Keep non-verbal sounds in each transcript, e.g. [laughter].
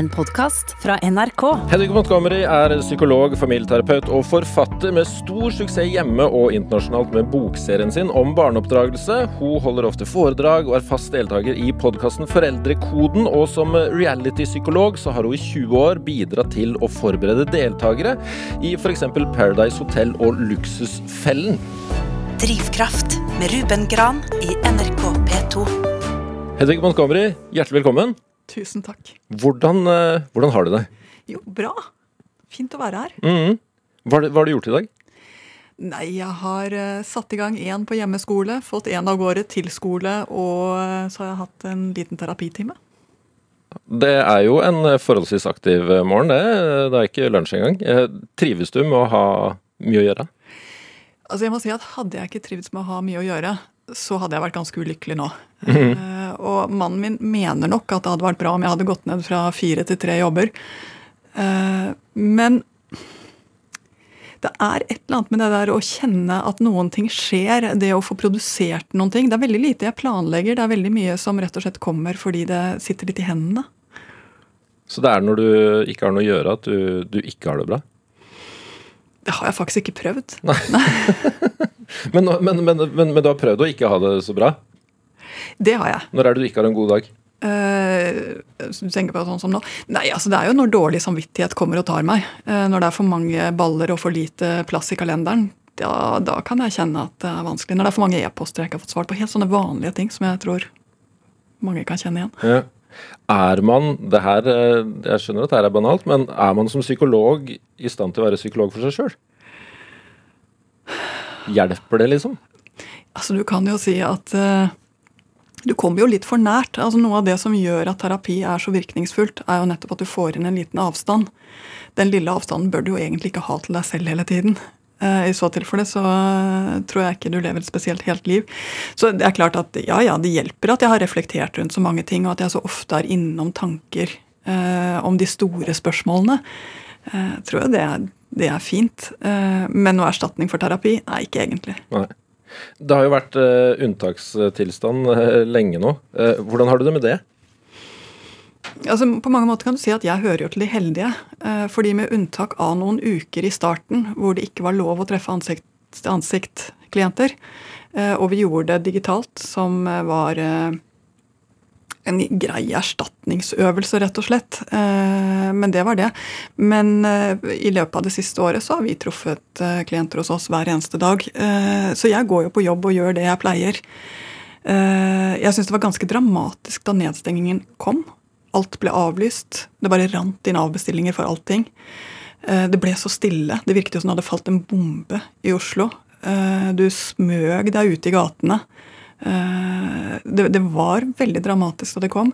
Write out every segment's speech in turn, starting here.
en podkast fra NRK. Hedvig Montgomery er psykolog, familieterapeut og forfatter med stor suksess hjemme og internasjonalt med bokserien sin om barneoppdragelse. Hun holder ofte foredrag og er fast deltaker i podkasten Foreldrekoden. Og som reality-psykolog så har hun i 20 år bidratt til å forberede deltakere i f.eks. Paradise Hotel og Luksusfellen. Drivkraft med Ruben Gran i NRK P2. Hedvig Montgomery, hjertelig velkommen. Tusen takk. Hvordan, eh, hvordan har du det? Jo, bra. Fint å være her. Mhm. Hva hva har du gjort i dag? Nei, jeg har eh, satt i gang én på hjemmeskole, fått én av gårde til skole, og eh, så har jeg hatt en liten terapitime. Det er jo en forholdsvis aktiv morgen, det. Det er ikke lunsj engang. Trives du med å ha mye å gjøre? Altså, jeg må si at Hadde jeg ikke trivdes med å ha mye å gjøre, så hadde jeg vært ganske ulykkelig nå. Eh, og mannen min mener nok at det hadde vært bra om jeg hadde gått ned fra fire til tre jobber. Uh, men det er et eller annet med det der å kjenne at noen ting skjer, det å få produsert noen ting. Det er veldig lite jeg planlegger, det er veldig mye som rett og slett kommer fordi det sitter litt i hendene. Så det er når du ikke har noe å gjøre at du, du ikke har det bra? Det har jeg faktisk ikke prøvd. [laughs] Men, men, men, men, men du har prøvd å ikke ha det så bra? Det har jeg. Når er det du ikke har en god dag? Uh, du tenker på sånn som nå? Nei, altså det er jo når dårlig samvittighet kommer og tar meg. Uh, når det er for mange baller og for lite plass i kalenderen. Da, da kan jeg kjenne at det er vanskelig. Når det er for mange e-poster jeg ikke har fått svart på. Helt sånne vanlige ting som jeg tror mange kan kjenne igjen. Ja. Er man det her, eh, Jeg skjønner at det her er banalt, men er man som psykolog i stand til å være psykolog for seg sjøl? Hjelper det, liksom? Altså Du kan jo si at uh, du kommer jo litt for nært. Altså Noe av det som gjør at terapi er så virkningsfullt, er jo nettopp at du får inn en liten avstand. Den lille avstanden bør du jo egentlig ikke ha til deg selv hele tiden. Eh, I så tilfelle så eh, tror jeg ikke du lever et spesielt helt liv. Så det er klart at ja, ja, det hjelper at jeg har reflektert rundt så mange ting, og at jeg så ofte er innom tanker eh, om de store spørsmålene. Eh, tror jeg det er, det er fint. Eh, men noe erstatning for terapi? Nei, ikke egentlig. Nei. Det har jo vært eh, unntakstilstand lenge nå. Hvordan har du det med det? Altså, på mange måter kan du si at jeg hører jo til de heldige. Eh, fordi med unntak av noen uker i starten hvor det ikke var lov å treffe ansikt-til-ansikt-klienter, eh, og vi gjorde det digitalt, som eh, var en grei erstatningsøvelse, rett og slett. Men det var det. Men i løpet av det siste året så har vi truffet klienter hos oss hver eneste dag. Så jeg går jo på jobb og gjør det jeg pleier. Jeg syns det var ganske dramatisk da nedstengingen kom. Alt ble avlyst. Det bare rant inn avbestillinger for allting. Eh, Det ble så stille. Det virket jo som det hadde falt en bombe i Oslo. Eh, Du smøg deg ute i gatene. Eh, Det, var veldig dramatisk da det kom.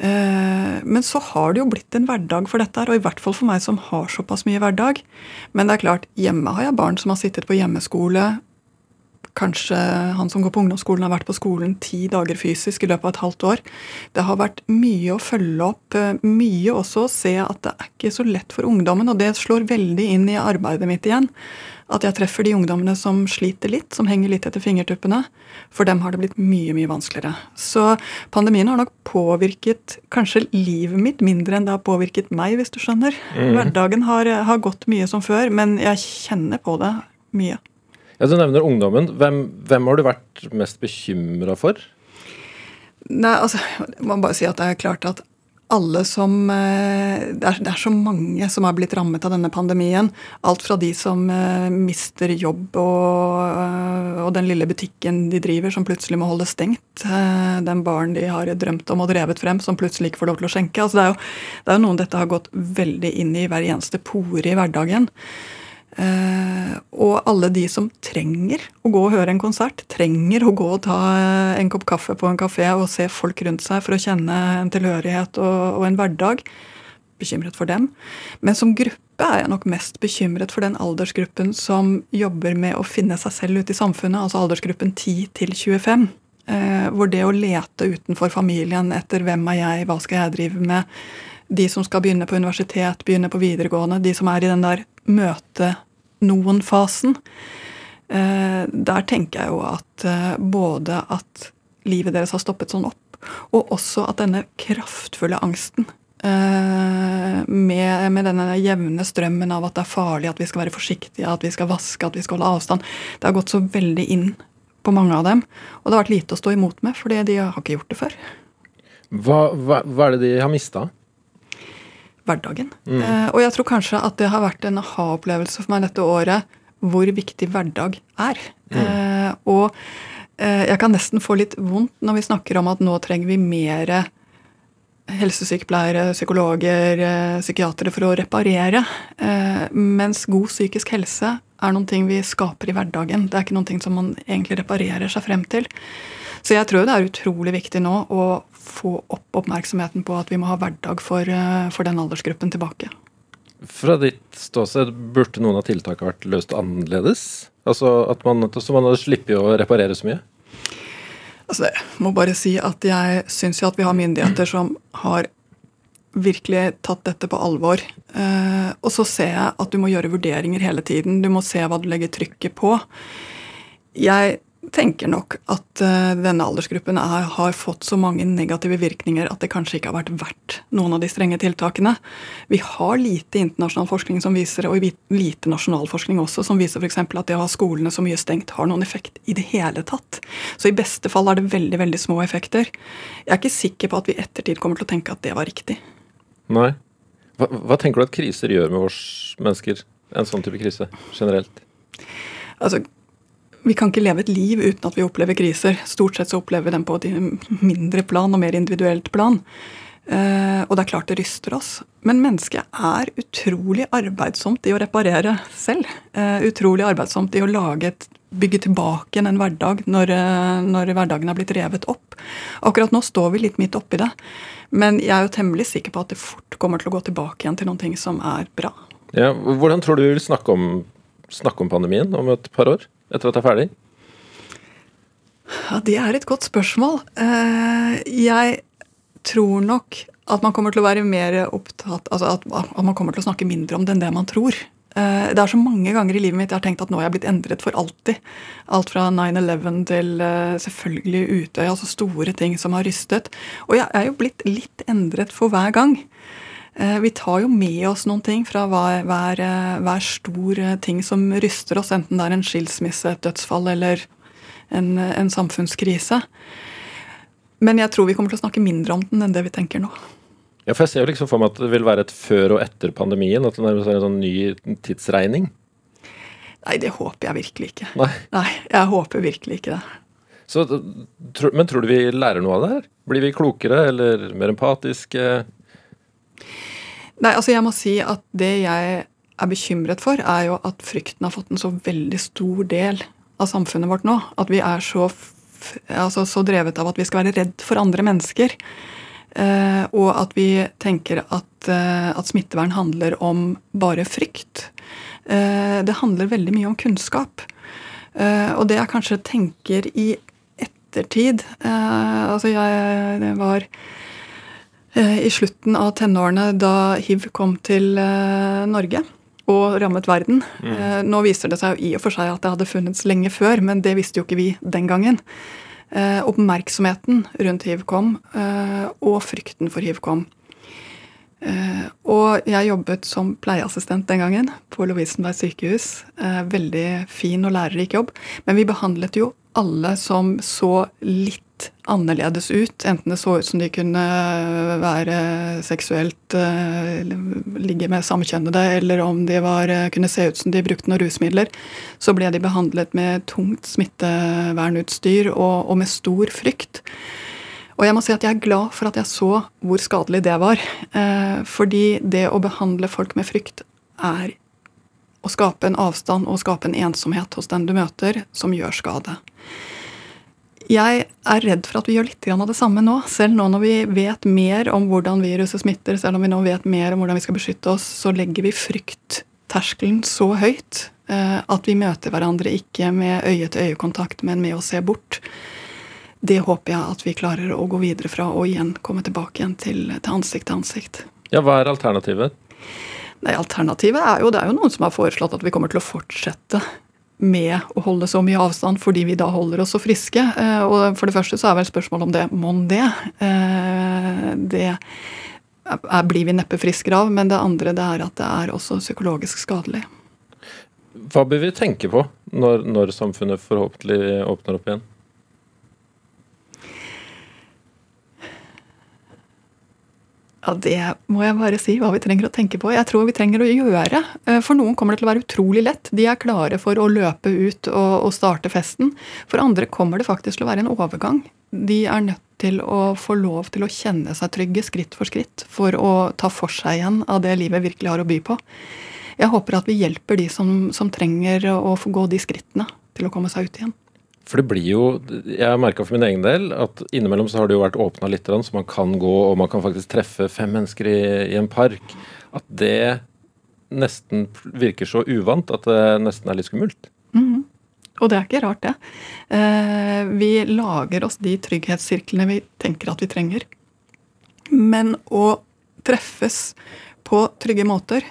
Men så har det jo blitt en hverdag for dette, her, og i hvert fall for meg som har såpass mye hverdag. Men det er klart, hjemme har jeg barn som har sittet på hjemmeskole. Kanskje han som går på ungdomsskolen har vært på skolen ti dager fysisk i løpet av et halvt år. Det har vært mye å følge opp, eh, mye også å se at det er ikke så lett for ungdommen, og det slår veldig inn i arbeidet mitt igjen. At jeg treffer de ungdommene som sliter litt, som henger litt etter fingertuppene. For dem har det blitt mye, mye vanskeligere. Så pandemien har nok påvirket kanskje livet mitt mindre enn det har påvirket meg, hvis du skjønner. Hverdagen har, har gått mye som før, men jeg kjenner på det mye. Ja, Du nevner ungdommen. Hvem, hvem har du vært mest bekymra for? Nei, altså, jeg må bare si at det er klart at alle som eh, det er, det er så mange som har blitt rammet av denne pandemien. Alt fra de som eh, mister jobb og, eh, og den lille butikken de driver som plutselig må holde stengt. Den baren de har drømt om og drevet frem som plutselig ikke får lov til å skjenke. Altså, det, er jo, det er jo noen dette har gått veldig inn i hver eneste pore i hverdagen. Eh, og alle de som trenger å gå og høre en konsert, trenger å gå og ta eh, en kopp kaffe på en kafé og se folk rundt seg for å kjenne en tilhørighet og, og en hverdag. Bekymret for dem. Men som gruppe er jeg nok mest bekymret for den aldersgruppen som jobber med å finne seg selv ute i samfunnet, altså aldersgruppen 10 til 25. Eh, hvor det å lete utenfor familien etter hvem er jeg, hva skal jeg drive med, de som skal begynne på universitet, begynne på videregående, de som er i den der møte noen-fasen. Eh, der tenker jeg jo at eh, både at livet deres har stoppet sånn opp, og også at denne kraftfulle angsten eh, med, med, denne jevne strømmen av at det er farlig, at vi skal være forsiktige, at vi skal vaske, at vi skal holde avstand. Det har gått så veldig inn på mange av dem. Og det har vært lite å stå imot med, fordi de har ikke gjort det før. Hva, hva, hva er det de har mista? Hverdagen. Mm. Eh, og jeg tror kanskje at det har vært en aha-opplevelse for meg dette året hvor viktig hverdag er. Mm. Eh, og eh, jeg kan nesten få litt vondt når vi snakker om at nå trenger vi mer helsesykepleiere, psykologer, eh, psykiatere for å reparere. Eh, mens god psykisk helse er noen ting vi skaper i hverdagen. Det er ikke noen ting som man egentlig reparerer seg frem til. Så jeg tror det er utrolig viktig nå å få opp oppmerksomheten på at vi må ha hverdag for, eh, for den aldersgruppen tilbake. Fra ditt ståsted, burde noen av tiltakene vært løst annerledes? Altså at man, Så man hadde sluppet å reparere så mye? Altså, jeg må bare si at jeg syns jo at vi har myndigheter som har virkelig tatt dette på alvor. Eh, og så ser jeg at du må gjøre vurderinger hele tiden. Du må se hva du legger trykket på. Jeg tenker nok at uh, denne aldersgruppen er, har fått så mange negative virkninger at det kanskje ikke har vært verdt noen av de strenge tiltakene. Vi har lite internasjonal forskning som viser, og lite nasjonal forskning også, som viser f.eks. at det å ha skolene så mye stengt har noen effekt i det hele tatt. Så i beste fall er det veldig, veldig små effekter. Jeg er ikke sikker på at vi i ettertid kommer til å tenke at det var riktig. Nei. Hva, hva tenker du at kriser gjør med oss mennesker? En sånn type krise generelt? Altså, vi kan ikke leve et liv uten at vi opplever kriser. Stort sett så opplever vi dem på et mindre plan og mer individuelt plan. Uh, og det er klart det ryster oss. Men mennesket er utrolig arbeidsomt i å reparere selv. Uh, utrolig arbeidsomt i å lage et, bygge tilbake igjen en hverdag når, uh, når hverdagen er blitt revet opp. Akkurat nå står vi litt midt oppi det. Men jeg er jo temmelig sikker på at det fort kommer til å gå tilbake igjen til noen ting som er bra. Ja, hvordan tror du vi vil snakke om, snakke om pandemien om et par år? Etter at det er ferdig? Ja, Det er et godt spørsmål. Eh, jeg tror nok at man kommer til å være mer opptatt Altså at man kommer til å snakke mindre om det enn det man tror. Eh, det er så mange ganger i livet mitt jeg har tenkt at nå er jeg blitt endret for alltid. Alt fra 9-11 til eh, selvfølgelig Utøya, altså store ting som har rystet. Og jeg er jo blitt litt endret for hver gang. Eh, vi tar jo med oss noen ting fra hver, hver, eh, hver, stor eh, ting som ryster oss, enten det er en skilsmisse, et dødsfall eller en, en, samfunnskrise. Men jeg tror vi kommer til å snakke mindre om den enn det vi tenker nå. Ja, for Jeg ser jo liksom for meg at det vil være et før og etter pandemien, at det nærmest er en sånn ny tidsregning. Nei, det håper jeg virkelig ikke. Nei, Nei jeg håper virkelig ikke det. Så, men tror du vi lærer noe av det her? Blir vi klokere eller mer empatiske? Nei, altså jeg må si at det jeg er bekymret for, er jo at frykten har fått en så veldig stor del av samfunnet vårt nå. At vi er så, altså, så drevet av at vi skal være redd for andre mennesker. Eh, og at vi tenker at, eh, at, smittevern handler om bare frykt. Eh, det handler veldig mye om kunnskap. Eh, og det jeg kanskje tenker i ettertid eh, Altså, jeg var Eh, i slutten av tenårene da hiv kom til eh, Norge og rammet verden. Mm. Eh, nå viser det seg jo i og for seg at det hadde funnits lenge før, men det visste jo ikke vi den gangen. Oppmerksomheten rundt hiv kom, og frykten for hiv kom. Og jeg jobbet som pleieassistent den gangen på Lovisenberg sykehus. Veldig fin og lærerik jobb. Men vi behandlet jo alle som så litt annerledes ut. Enten det så ut som de kunne være seksuelt ligge med samkjønnede, eller om de var, kunne se ut som de brukte noen rusmidler. Så ble de behandlet med tungt smittevernutstyr og, og, med stor frykt. Og jeg må si at jeg er glad for at jeg så hvor skadelig det var. Uh, fordi det å behandle folk med frykt er å skape en avstand og skape en ensomhet hos den du møter, som gjør skade. Jeg er redd for at vi gjør litt av det samme nå. Selv nå når vi vet mer om hvordan viruset smitter, selv om vi nå vet mer om hvordan vi skal beskytte oss, så legger vi fryktterskelen så høyt eh, at vi møter hverandre ikke med øye-til-øye-kontakt, men med å se bort. Det håper jeg at vi klarer å gå videre fra og igjen komme tilbake igjen til, til ansikt til ansikt. Ja, Hva er alternativet? Nei, Alternativet er jo det er jo noen som har foreslått at vi kommer til å fortsette med å holde så mye avstand fordi vi da holder oss så friske. Eh, og for det første så er vel spørsmålet om det mon det. Eh, det er, blir vi neppe friskere av. Men det andre det er at det er også psykologisk skadelig. Hva bør vi tenke på når, når samfunnet forhåpentlig åpner opp igjen? Ja, Det må jeg bare si hva vi trenger å tenke på. Jeg tror vi trenger å gjøre. Eh, for noen kommer det til å være utrolig lett. De er klare for å løpe ut og, og starte festen. For andre kommer det faktisk til å være en overgang. De er nødt til å få lov til å kjenne seg trygge skritt for skritt for å ta for seg igjen av det livet virkelig har å by på. Jeg håper at vi hjelper de som, som trenger å få gå de skrittene til å komme seg ut igjen. For det blir jo Jeg har merka for min egen del at innimellom så har det jo vært åpna litt, så man kan gå og man kan faktisk treffe fem mennesker i, i en park. At det nesten virker så uvant at det nesten er litt skummelt. Mm. Og det er ikke rart, det. Eh, vi lager oss de trygghetssirklene vi tenker at vi trenger. Men å treffes på trygge måter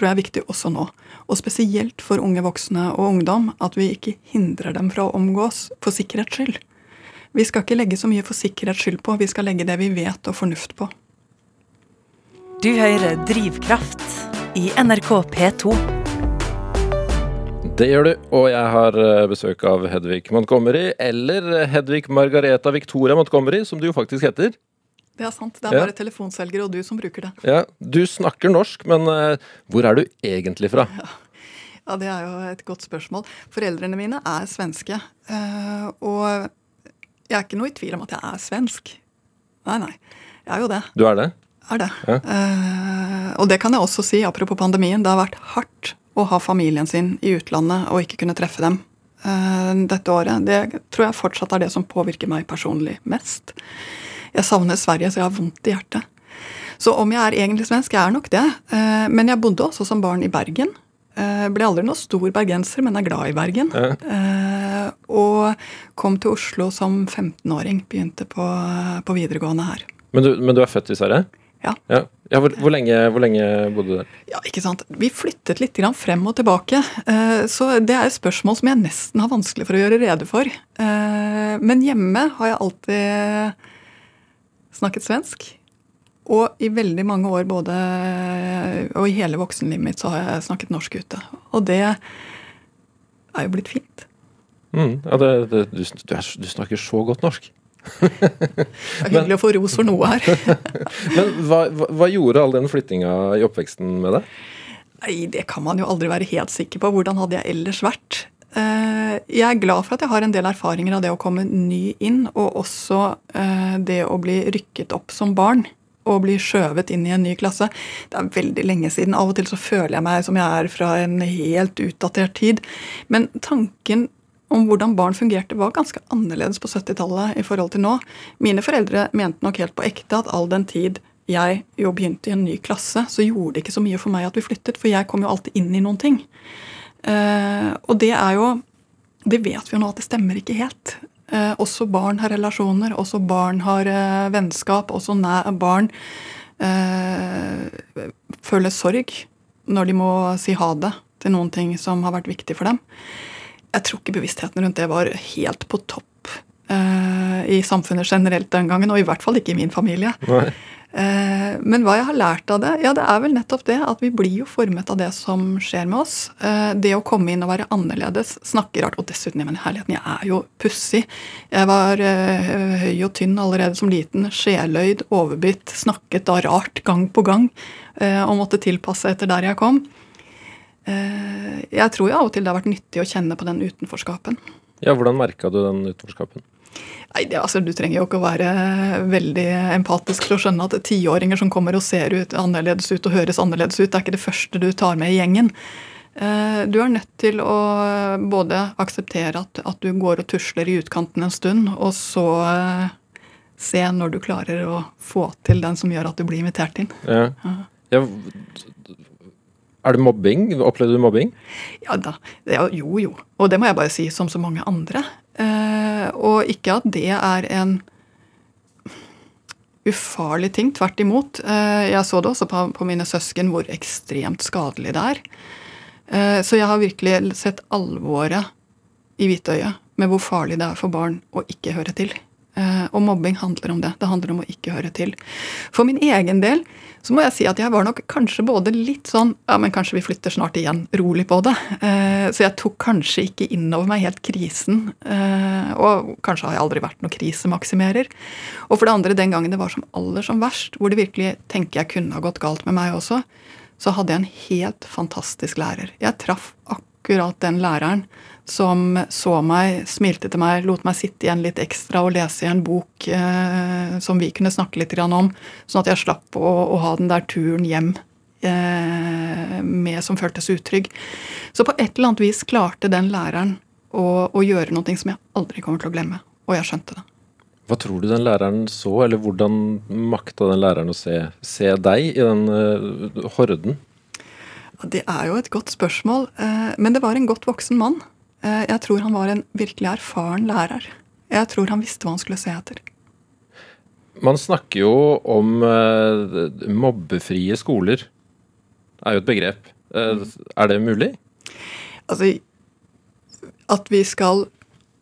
tror jeg er viktig også nå. Og spesielt for unge voksne og ungdom, at vi ikke hindrer dem fra å omgås for sikkerhets skyld. Vi skal ikke legge så mye for sikkerhets skyld på, vi skal legge det vi vet og fornuft på. Du hører Drivkraft i NRK P2. Det gjør du, og jeg har eh, besøk av Hedvig Montgomery, eller Hedvig Margareta Victoria Montgomery, som du jo faktisk heter. Det er sant. Det er ja. bare telefonselgere og du som bruker det. Ja, Du snakker norsk, men uh, hvor er du egentlig fra? Ja. ja. det er jo et godt spørsmål. Foreldrene mine er svenske. Uh, og jeg er ikke noe i tvil om at jeg er svensk. Nei, nei. Jeg er jo det. Du er det? Er det. Ja. Uh, og det kan jeg også si, apropos pandemien. Det har vært hardt å ha familien sin i utlandet og ikke kunne treffe dem dette året. Det tror jeg fortsatt er det som påvirker meg personlig mest. Jeg savner Sverige, så jeg har vondt i hjertet. Så om jeg er egentlig svensk, jeg er nok det. Eh, men jeg bodde også som barn i Bergen. Eh, ble aldri noe stor bergenser, men er glad i Bergen. Ja. Eh, og kom til Oslo som 15-åring. Begynte på, på, videregående her. Men du, men du, er født i Sverige? Ja. ja. ja hvor, hvor, lenge, hvor, lenge, bodde du der? Ja, ikke sant. Vi flyttet litt frem og tilbake. Så det er et spørsmål som jeg nesten har vanskelig for å gjøre rede for. Men hjemme har jeg alltid snakket svensk. Og i veldig mange år, både og i hele voksenlivet mitt, så har jeg snakket norsk ute. Og det er jo blitt fint. Mm, ja, det, det, du, du, er, snakker så godt norsk. det er hyggelig å få ros for noe her. [laughs] Men hva, hva, gjorde all den flyttinga i oppveksten med deg? Nei, Det kan man jo aldri være helt sikker på. Hvordan hadde jeg ellers vært? Eh, jeg er glad for at jeg har en del erfaringer av det å komme ny inn, og også eh, det å bli rykket opp som barn og bli skjøvet inn i en ny klasse. Det er veldig lenge siden. Av og til så føler jeg meg som jeg er fra en helt utdatert tid. Men tanken om hvordan barn fungerte, var ganske annerledes på 70-tallet i forhold til nå. Mine foreldre mente nok helt på ekte at all den tid jeg jo begynte i en ny klasse, så gjorde det ikke så mye for meg at vi flyttet, for jeg kom jo alltid inn i noen ting. Uh, og det er jo Det vet vi jo nå at det stemmer ikke helt. Uh, også barn har relasjoner, også barn har uh, vennskap. Også barn føler sorg når de må si ha det til noen ting som har vært viktig for dem. Jeg tror ikke bevisstheten rundt det var helt på topp i samfunnet generelt den gangen, og i hvert fall ikke i min familie. Nei. Eh, men hva jeg har lært av det? Ja, det er vel nettopp det at vi blir jo formet av det som skjer med oss. Eh, det å komme inn og være annerledes, snakke rart Og dessuten, jeg herligheten, jeg er jo pussig. Jeg var eh, høy og tynn allerede som liten. Sjeløyd, overbitt, snakket da rart gang på gang. Og måtte tilpasse etter der jeg kom. Jeg tror jo av og til det har vært nyttig å kjenne på den utenforskapen. Ja, Hvordan merka du den utenforskapen? Nei, det, altså, Du trenger jo ikke å være veldig empatisk til å skjønne at tiåringer som kommer og ser ut annerledes ut og høres annerledes ut, det er ikke det første du tar med i gjengen. Eh, du er nødt til å både akseptere at, at du går og tusler i utkanten en stund, og så eh, se når du klarer å få til den som gjør at du blir invitert inn. Ja. Ja. Er det mobbing? Opplevde du mobbing? Ja da. jo, jo. Og det må jeg bare si, som så mange andre. Eh, og ikke at det er en ufarlig ting. Tvert imot. Eh, jeg så det også på, på, mine søsken hvor ekstremt skadelig det er. Eh, så jeg har virkelig sett alvoret i hvitøyet med hvor farlig det er for barn å ikke høre til. Eh, og mobbing handler om det. Det handler om å ikke høre til. For min egen del så må jeg si at jeg var nok kanskje både litt sånn Ja, men kanskje vi flytter snart igjen. Rolig på det. Eh, så jeg tok kanskje ikke innover meg helt krisen. Eh, og kanskje har jeg aldri vært noen krisemaksimerer. Og for det andre, den gangen det var som aller som verst, hvor det virkelig tenker jeg kunne ha gått galt med meg også, så hadde jeg en helt fantastisk lærer. Jeg traff akkurat den læreren som så meg, smilte til meg, lot meg sitte igjen litt ekstra og lese i en bok eh, som vi kunne snakke litt om, sånn at jeg slapp å, å ha den der turen hjem eh, med som føltes utrygg. Så på et eller annet vis klarte den læreren å, å gjøre noe som jeg aldri kommer til å glemme. Og jeg skjønte det. Hva tror du den læreren så, eller hvordan makta den læreren å se, se deg i den uh, horden? Det er jo et godt spørsmål, uh, men det var en godt voksen mann. Uh, jeg tror han var en virkelig erfaren lærer. Jeg tror han visste hva han skulle se etter. Man snakker jo om mobbefrie skoler. Det er jo et begrep. er det mulig? Altså, at vi skal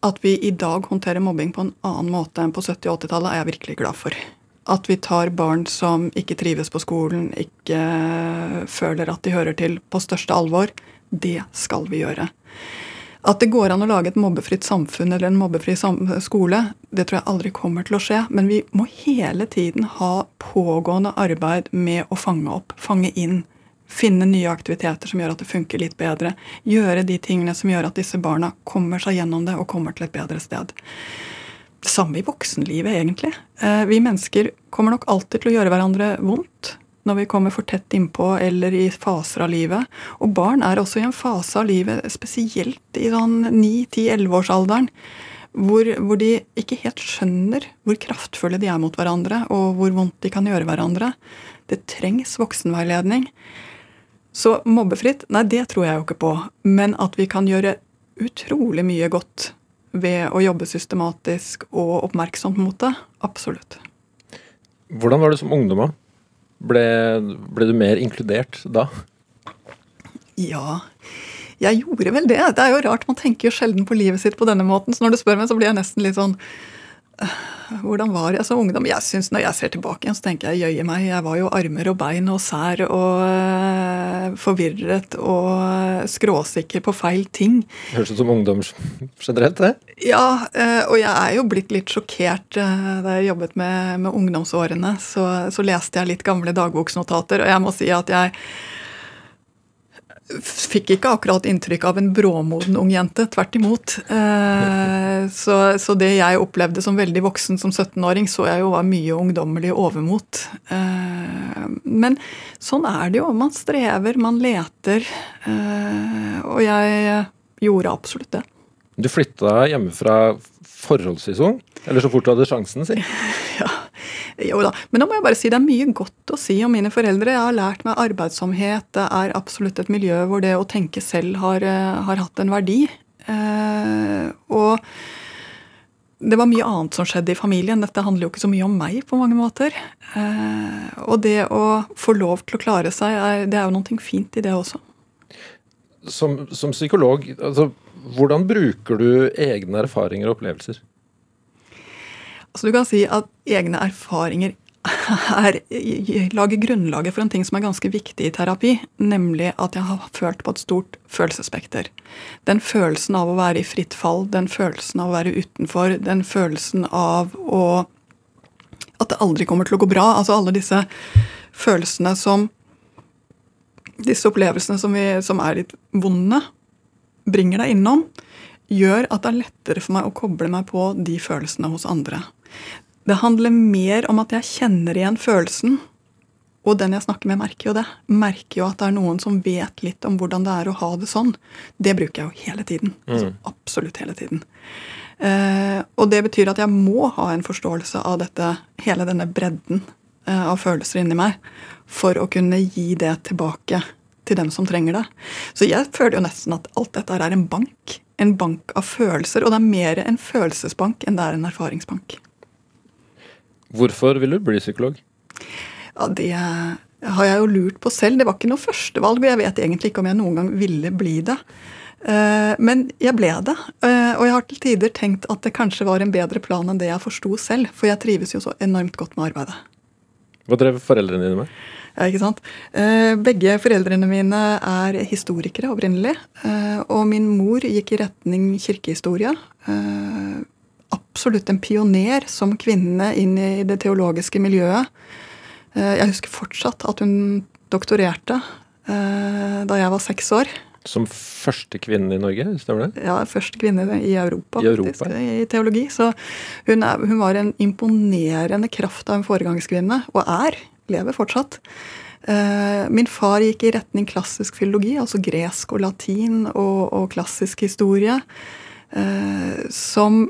at vi i dag håndterer mobbing på en annen måte enn på 70- og 80-tallet, er jeg virkelig glad for. At vi tar barn som ikke trives på skolen, ikke føler at de hører til, på største alvor. Det skal vi gjøre. At det går an å lage et mobbefritt samfunn eller en mobbefri skole, det tror jeg aldri kommer til å skje. Men vi må hele tiden ha pågående arbeid med å fange opp, fange inn Finne nye aktiviteter som gjør at det funker litt bedre. Gjøre de tingene som gjør at disse barna kommer seg gjennom det og kommer til et bedre sted. Det samme i voksenlivet, egentlig. Eh, vi mennesker kommer nok alltid til å gjøre hverandre vondt når vi kommer for tett innpå eller i faser av livet. Og barn er også i en fase av livet, spesielt i sånn 9-10-11-årsalderen, hvor, hvor, de ikke helt skjønner hvor kraftfulle de er mot hverandre, og hvor vondt de kan gjøre hverandre. Det trengs voksenveiledning. Så mobbefritt, nei, det tror jeg jo ikke på. Men at vi kan gjøre utrolig mye godt ved å jobbe systematisk og oppmerksomt mot det. Absolutt. Hvordan var det som ungdom? Ble, ble du mer inkludert da? Ja, jeg gjorde vel det. Det er jo rart, man tenker jo sjelden på livet sitt på denne måten. Så når du spør meg, så blir jeg nesten litt sånn hvordan var jeg som ungdom? Jeg synes Når jeg ser tilbake igjen, så tenker jeg jøye meg. Jeg var jo armer og bein og sær og uh, forvirret og uh, skråsikker på feil ting. Høres ut som ungdom [laughs] generelt, det? Ja, uh, og jeg er jo blitt litt sjokkert da jeg jobbet med, med ungdomsårene. Så, så, leste jeg litt gamle dagboksnotater, og jeg må si at jeg fikk ikke akkurat inntrykk av en bråmoden ung jente. Tvert imot. Eh, så, så, det jeg opplevde som veldig voksen som 17-åring, så jeg jo var mye ungdommelig overmot. Eh, men sånn er det jo. Man strever, man leter. Eh, og jeg gjorde absolutt det. Du flytta hjemmefra forholdsvis ung? Eller så fort du hadde sjansen, si? [laughs] Ja, jo da. Men nå må jeg bare si det er mye godt å si om mine foreldre. Jeg har lært meg arbeidsomhet. Det er absolutt et miljø hvor det å tenke selv har, eh, har hatt en verdi. Eh, og det var mye annet som skjedde i familien. Dette handler jo ikke så mye om meg på mange måter. Eh, og det å få lov til å klare seg, er, det er jo noe fint i det også. Som, som psykolog, altså, hvordan bruker du egne erfaringer og opplevelser? Så du kan si at egne erfaringer er, lager grunnlaget for en ting som er ganske viktig i terapi, nemlig at jeg har følt på et stort følelsesspekter. Den følelsen av å være i fritt fall, den følelsen av å være utenfor, den følelsen av å At det aldri kommer til å gå bra. Altså alle disse følelsene som Disse opplevelsene som, vi, som er litt vonde, bringer deg innom, gjør at det er lettere for meg å koble meg på de følelsene hos andre. Det handler mer om at jeg kjenner igjen følelsen. Og den jeg snakker med, merker jo det. Merker jo at det er noen som vet litt om hvordan det er å ha det sånn. Det bruker jeg jo hele tiden. Altså, mm. absolutt hele tiden. Eh, og det betyr at jeg må ha en forståelse av dette, hele denne bredden eh, av følelser inni meg, for å kunne gi det tilbake til dem som trenger det. Så jeg føler jo nesten at alt dette er en bank. En bank av følelser. Og det er mer en følelsesbank enn det er en erfaringsbank. Hvorfor vil du bli psykolog? Ja, Det har jeg jo lurt på selv. Det var ikke noe førstevalg, og jeg vet egentlig ikke om jeg noen gang ville bli det. Eh, men jeg ble det. Eh, og jeg har til tider tenkt at det kanskje var en bedre plan enn det jeg forsto selv, for jeg trives jo så enormt godt med arbeidet. Hva drev foreldrene dine med? Ja, ikke sant? Eh, begge foreldrene mine er historikere opprinnelig. Og min mor gikk i retning kirkehistorie. Eh, absolutt en pioner som kvinne inn i det teologiske miljøet. Jeg husker fortsatt at hun doktorerte da jeg var seks år. Som første kvinne i Norge, stemmer det? Ja, første kvinne i Europa, I, Europa. Faktisk, i teologi. Så hun, er, hun, var en imponerende kraft av en foregangskvinne, og er. Lever fortsatt. Eh, min far gikk i retning klassisk filologi, altså gresk og latin og, og klassisk historie. Eh, som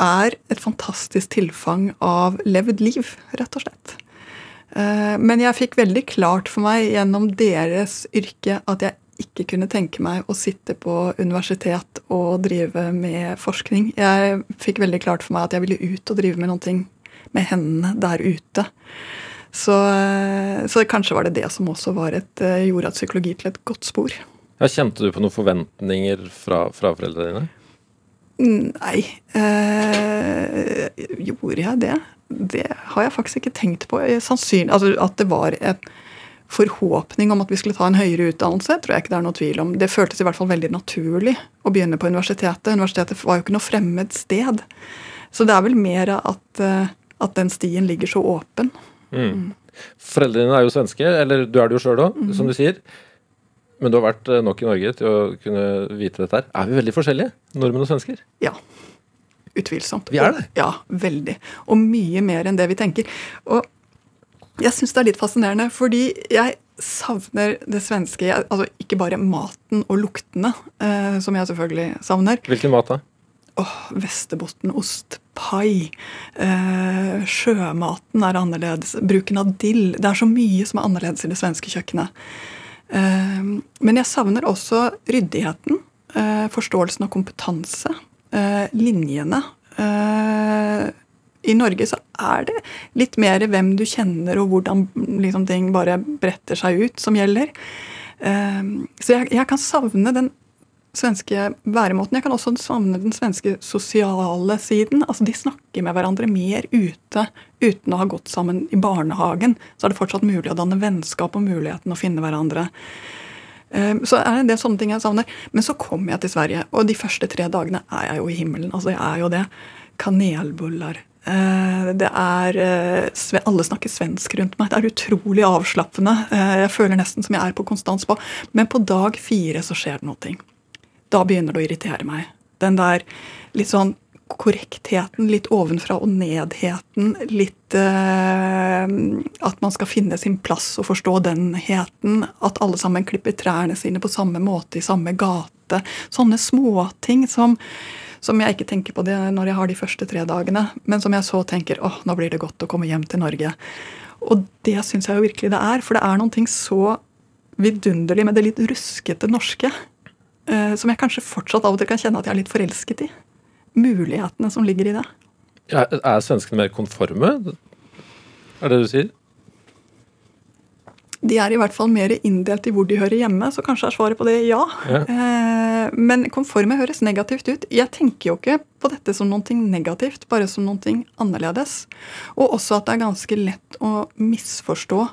er et fantastisk tilfang av levd liv, rett og slett. Eh, men jeg fikk veldig klart for meg gjennom deres yrke at jeg ikke kunne tenke meg å sitte på universitet og drive med forskning. Jeg fikk veldig klart for meg at jeg ville ut og drive med noe med hendene der ute. Så, så, kanskje var det det som også et, eh, gjorde at psykologi til et godt spor. Ja, kjente du på noen forventninger fra, fra foreldrene dine? Nei. Eh, gjorde jeg det? Det har jeg faktisk ikke tenkt på. Sannsynlig, altså At det var en forhåpning om at vi skulle ta en høyere utdannelse, tror jeg ikke det er noe tvil om. Det føltes i hvert fall veldig naturlig å begynne på universitetet. Universitetet var jo ikke noe fremmed sted. Så det er vel mer at, eh, at den stien ligger så åpen. Mm. Foreldrene er jo svenske, eller du er det jo sjøl òg, mm. som du sier. Men du har vært eh, nok i Norge til å kunne vite dette her. Er vi veldig forskjellige, nordmenn og svensker? Ja. Utvilsomt. Vi er det? ja, veldig. Og mye mer enn det vi tenker. Og jeg syns det er litt fascinerende, fordi jeg savner det svenske Altså ikke bare maten og luktene, eh, som jeg selvfølgelig savner. Hvilken mat da? Åh, Vesterbottenost, pai. Eh, sjømaten er annerledes. Bruken av dill. Det er så mye som er annerledes i det svenske kjøkkenet. Eh, men jeg savner også ryddigheten. Eh, forståelsen av kompetanse. Eh, linjene. Eh, I Norge så er det litt mer hvem du kjenner, og hvordan liksom, ting bare bretter seg ut, som gjelder. Eh, så jeg, jeg kan savne den svenske væremåten. Jeg kan også savne den svenske sosiale siden. Altså De snakker med hverandre mer ute uten å ha gått sammen i barnehagen. Så er det fortsatt mulig å danne vennskap og muligheten å finne hverandre. Ehm, så er det en del sånne ting jeg savner. Men så kommer jeg til Sverige, og de første tre dagene er jeg jo i himmelen. Altså jeg er jo det. Kanelbuller. Eh, det er eh, Alle snakker svensk rundt meg. Det er utrolig avslappende. Eh, jeg føler nesten som jeg er på konstant spa. Men på dag fire så skjer det noe da begynner det å irritere meg. Den der litt sånn korrektheten, litt ovenfra og nedheten, litt eh, At man skal finne sin plass og forstå denheten. At alle sammen klipper trærne sine på samme måte i samme gate. Sånne småting som, som jeg ikke tenker på det når jeg har de første tre dagene, men som jeg så tenker åh, nå blir det godt å komme hjem til Norge. Og det syns jeg jo virkelig det er, for det er noen ting så vidunderlig med det litt ruskete norske som jeg kanskje fortsatt av og til kan kjenne at jeg er litt forelsket i. Mulighetene som ligger i det. Er, er svenskene mer konforme? Er det det du sier? De er i hvert fall mer inndelt i hvor de hører hjemme, så kanskje er svaret på det ja. ja. Eh, men konforme høres negativt ut. Jeg tenker jo ikke på dette som noe negativt, bare som noe annerledes. Og også at det er ganske lett å misforstå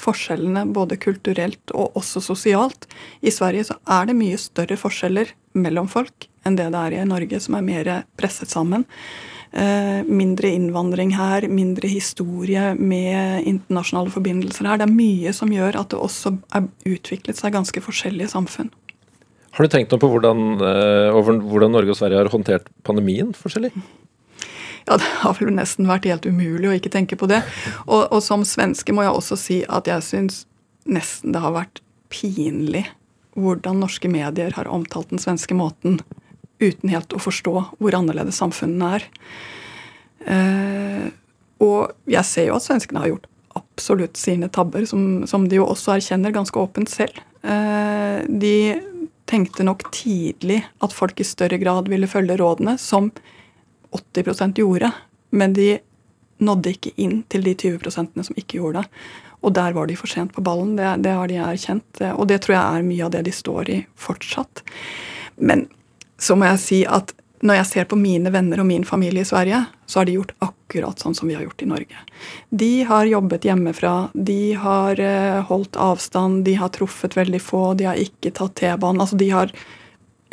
forskjellene både kulturelt og også sosialt. I Sverige så er det mye større forskjeller mellom folk enn det det er i Norge, som er mer presset sammen. Eh, mindre innvandring her, mindre historie med internasjonale forbindelser her. Det er mye som gjør at det også er utviklet seg ganske forskjellige samfunn. Har du tenkt noe på hvordan, eh, hvordan Norge og Sverige har håndtert pandemien forskjellig? Ja, det har vel nesten vært helt umulig å ikke tenke på det. Og, og som svenske må jeg også si at jeg syns nesten det har vært pinlig hvordan norske medier har omtalt den svenske måten uten helt å forstå hvor annerledes samfunnene er. Eh, og jeg ser jo at svenskene har gjort absolutt sine tabber, som, som de jo også erkjenner ganske åpent selv. Eh, de tenkte nok tidlig at folk i større grad ville følge rådene, som 80% gjorde, men de nådde ikke inn til de 20 som ikke gjorde det. Og der var de for sent på ballen. Det, det, har de erkjent. Og det tror jeg er mye av det de står i fortsatt. Men så må jeg si at når jeg ser på mine venner og min familie i Sverige, så har de gjort akkurat sånn som vi har gjort i Norge. De har jobbet hjemmefra, de har eh, holdt avstand, de har truffet veldig få, de har ikke tatt T-banen. Altså de har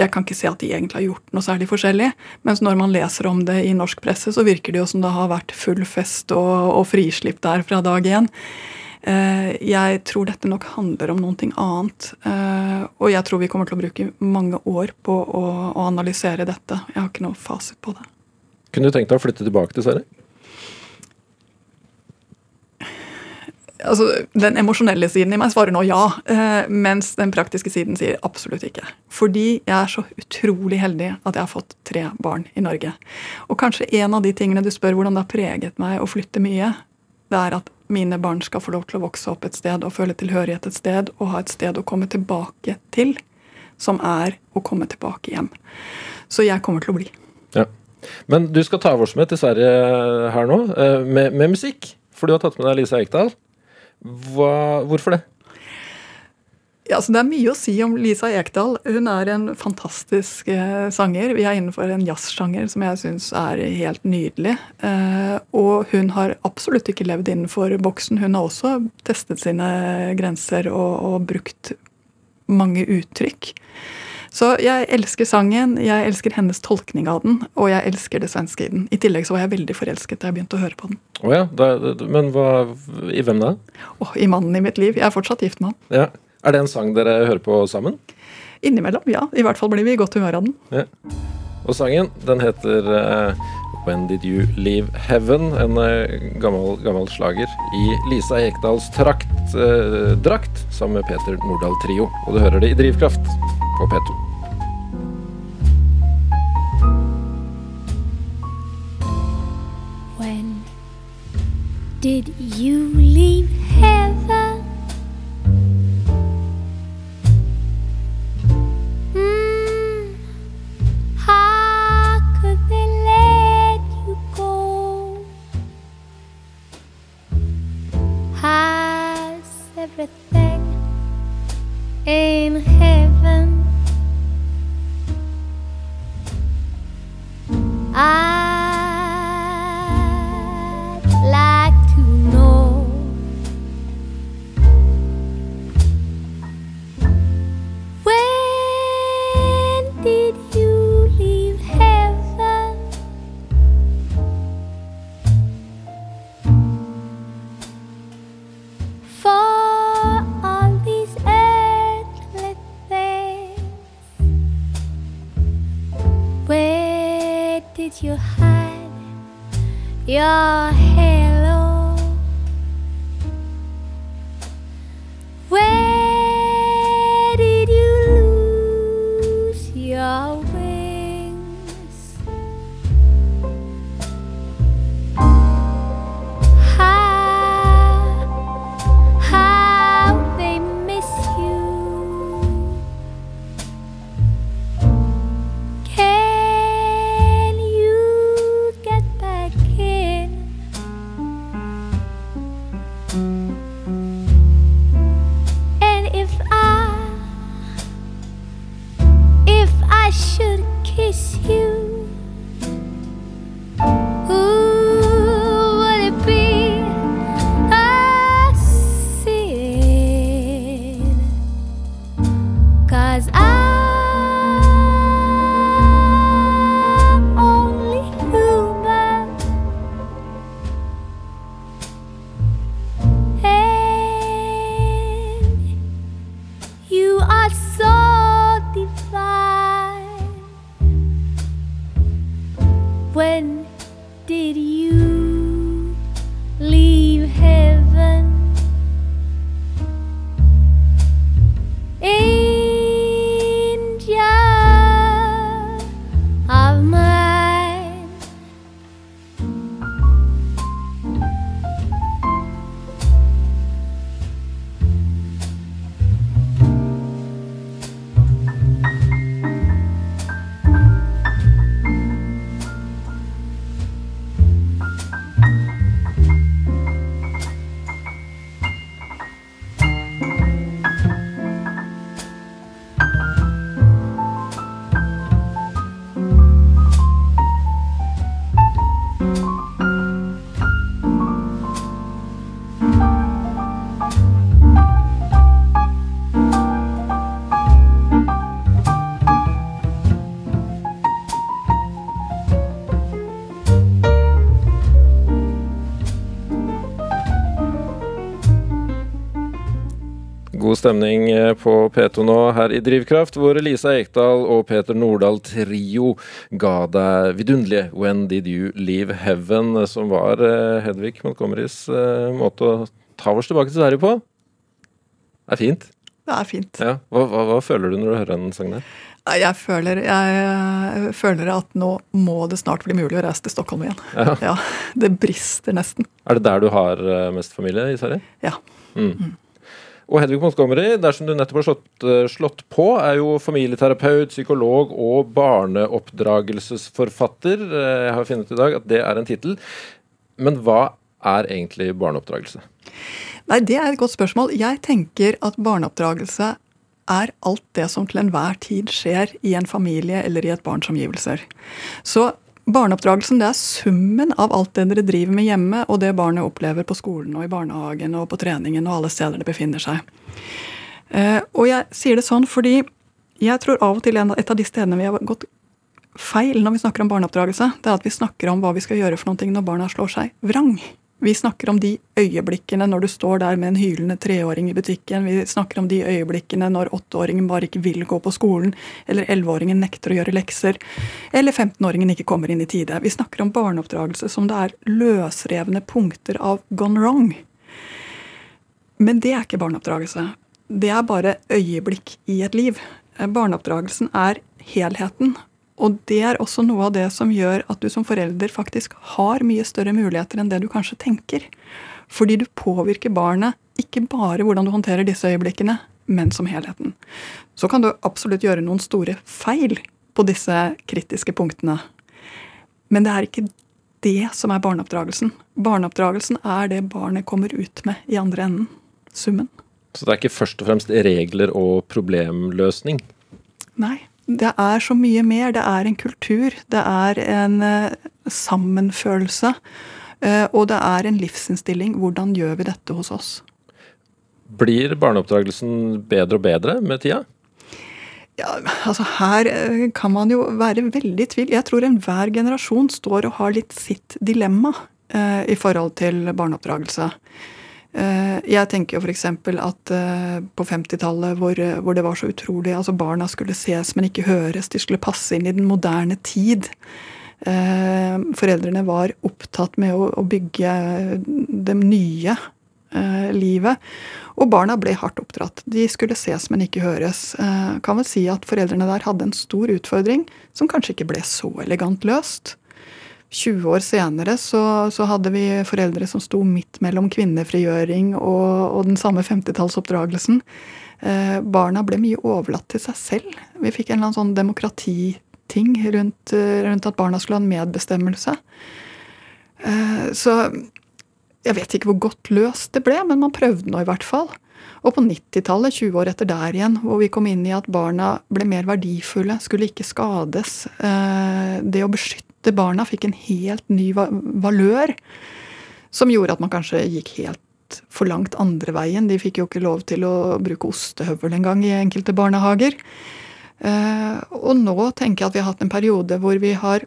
Jeg kan ikke se at de egentlig har gjort noe særlig forskjellig. Mens når man leser om det i norsk presse, så virker det jo som det har vært full fest og, og frislipp der fra dag én. Eh, jeg tror dette nok handler om noe annet. Eh, og jeg tror vi kommer til å bruke mange år på å, å analysere dette. Jeg har ikke noe fasit på det. Kunne du tenkt deg å flytte tilbake til Sverige? Altså, Den emosjonelle siden i meg svarer nå ja, eh, mens den praktiske siden sier absolutt ikke. Fordi jeg er så utrolig heldig at jeg har fått tre barn i Norge. Og kanskje en av de tingene du spør hvordan det har preget meg å flytte mye, det er at mine barn skal få lov til å vokse opp et sted og føle tilhørighet et sted og ha et sted å komme tilbake til, som er å komme tilbake hjem. Så jeg kommer til å bli. Ja. Men du skal ta vår med til Sverige her nå, eh, med, med musikk. For du har tatt med deg Lisa Ekdal. Hva, hvorfor det? Ja, så Det er mye å si om Lisa Ekdahl. Hun er en fantastisk eh, sanger. Vi er innenfor en jazzsjanger som jeg syns er helt nydelig. Eh, og hun har absolutt ikke levd innenfor boksen. Hun har også testet sine grenser og, og brukt mange uttrykk. Så jeg elsker sangen, jeg elsker hennes tolkning av den, og jeg elsker det svenske i den. I tillegg så var jeg veldig forelsket da jeg begynte å høre på den. Oh ja, da, men hva, i hvem da? Oh, I mannen i mitt liv. Jeg er fortsatt gift med han. Ja. Er det en sang dere hører på sammen? Innimellom, ja. I hvert fall blir vi i godt humør av den. Ja. Og sangen, den heter eh, When Did You Leave Heaven? En eh, gammel, gammel slager i Lisa Ekdals trakt, eh, drakt sammen med Peter Nordahl Trio. Og du hører det i Drivkraft på P2. When did you leave in heaven? I'd stemning eh, på P2 nå her i Drivkraft, hvor Lisa Ekdal og Peter Nordahl Trio ga deg vidunderlige 'When Did You Leave Heaven', som var eh, Hedvig Montgomerys eh, måte å ta oss tilbake til Sverige på. Det er fint. Det er fint. Ja. Hva, hva, hva føler du når du hører den sangen der? Jeg føler, jeg føler at nå må det snart bli mulig å reise til Stockholm igjen. Ja. Ja, Det brister nesten. Er det der du har eh, mest familie i Sverige? Ja. Mm. Og Hedvig Montgomery, dersom du nettopp har slått, eh, slått på, er jo familieterapeut, psykolog og barneoppdragelsesforfatter. Eh, Jeg har funnet i dag at det er en tittel. Men hva er egentlig barneoppdragelse? Nei, det er et godt spørsmål. Jeg tenker at barneoppdragelse er alt det som til enhver tid skjer i en familie eller i et barns omgivelser. Så barneoppdragelsen det er summen av alt det dere driver med hjemme, og det barnet opplever på skolen og i barnehagen og på treningen og alle steder det befinner seg. Eh, og jeg sier det sånn fordi jeg tror av og til et av de stedene vi har gått feil når vi snakker om barneoppdragelse, det er at vi snakker om hva vi skal gjøre for noe når barna slår seg vrang. Vi snakker om de øyeblikkene når du står der med en hylende treåring i butikken. Vi snakker om de øyeblikkene når åtteåringen bare ikke vil gå på skolen, eller elleveåringen nekter å gjøre lekser, eller 15-åringen ikke kommer inn i tide. Vi snakker om barneoppdragelse som det er løsrevne punkter av gone wrong. Men det er ikke barneoppdragelse. Det er bare øyeblikk i et liv. Barneoppdragelsen er helheten. Og det er også noe av det som gjør at du som forelder faktisk har mye større muligheter enn det du kanskje tenker. Fordi du påvirker barnet ikke bare hvordan du håndterer disse øyeblikkene, men som helheten. Så kan du absolutt gjøre noen store feil på disse kritiske punktene. Men det er ikke det som er barneoppdragelsen. Barneoppdragelsen er det barnet kommer ut med i andre enden. Summen. Så det er ikke først og fremst regler og problemløsning? Nei. Det er så mye mer. Det er en kultur. Det er en eh, sammenfølelse. eh, og det er en livsinnstilling. Hvordan gjør vi dette hos oss? Blir barneoppdragelsen bedre og bedre med tida? Ja, altså Her eh, kan man jo være veldig i tvil. Jeg tror enhver generasjon står og har litt sitt dilemma eh, i forhold til barneoppdragelse. Eh, jeg tenker jo f.eks. at eh, på 50-tallet, hvor, eh, hvor det var så utrolig altså Barna skulle ses, men ikke høres. De skulle passe inn i den moderne tid. Foreldrene var opptatt med å, å bygge det nye livet. Og barna ble hardt oppdratt. De skulle ses, men ikke høres. Kan vel si at foreldrene der hadde en stor utfordring som kanskje ikke ble så elegant løst. 20 år senere så, så hadde vi foreldre som sto midt mellom kvinnefrigjøring og, og den samme 50-tallsoppdragelsen. Eh, barna ble mye overlatt til seg selv. Vi fikk en eller annen sånn demokratiting rundt, eh, rundt at barna skulle ha en medbestemmelse. Eh, så jeg vet ikke hvor godt løst det ble, men man prøvde nå i hvert fall. Og på 90-tallet, 20 år etter der igjen, hvor vi kom inn i at barna ble mer verdifulle, skulle ikke skades. eh, Det å beskytte barna fikk en helt ny valør, som gjorde at man kanskje gikk helt for langt andre veien. De fikk jo ikke lov til å bruke ostehøvel engang i enkelte barnehager. Eh, Og nå tenker jeg at vi har hatt en periode hvor vi har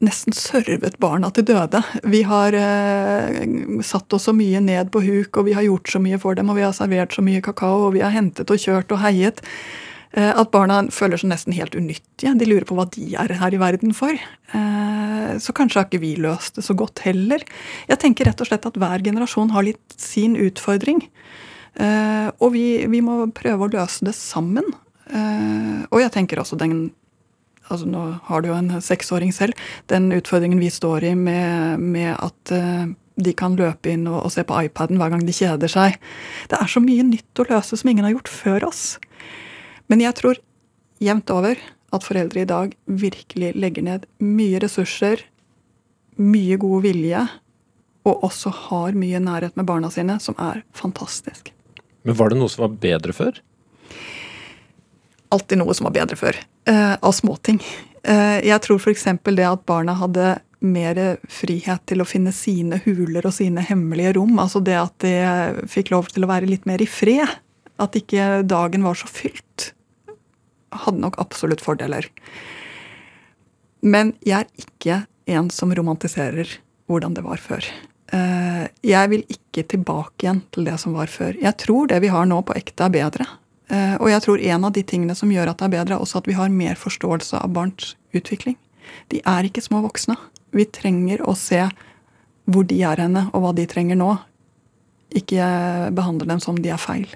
nesten servet barna til døde. Vi har eh, satt oss så mye ned på huk, og vi har gjort så mye for dem, og vi har servert så mye kakao, og vi har hentet og kjørt og heiet. eh, At barna føler seg nesten helt unyttige. De lurer på hva de er her i verden for. Eh, Så kanskje har ikke vi løst det så godt heller. Jeg tenker rett og slett at hver generasjon har litt sin utfordring. Eh, Og vi, vi må prøve å løse det sammen. Eh, Og jeg tenker også den altså Nå har du jo en seksåring selv. Den utfordringen vi står i med, med at eh, de kan løpe inn og, og se på iPaden hver gang de kjeder seg. Det er så mye nytt å løse som ingen har gjort før oss. Men jeg tror jevnt over at foreldre i dag virkelig legger ned mye ressurser, mye god vilje, og også har mye nærhet med barna sine, som er fantastisk. Men var det noe som var bedre før? Alltid noe som var bedre før. Uh, av småting. Uh, jeg tror f.eks. det at barna hadde mer frihet til å finne sine huler og sine hemmelige rom. Altså det at de fikk lov til å være litt mer i fred. At ikke dagen var så fylt. Hadde nok absolutt fordeler. Men jeg er ikke en som romantiserer hvordan det var før. Eh, Jeg vil ikke tilbake igjen til det som var før. Jeg tror det vi har nå på ekte er bedre. Eh, Og jeg tror en av de tingene som gjør at det er bedre, er også at vi har mer forståelse av barns utvikling. De er ikke små voksne. Vi trenger å se hvor de er henne, og hva de trenger nå. Ikke behandle dem som de er feil.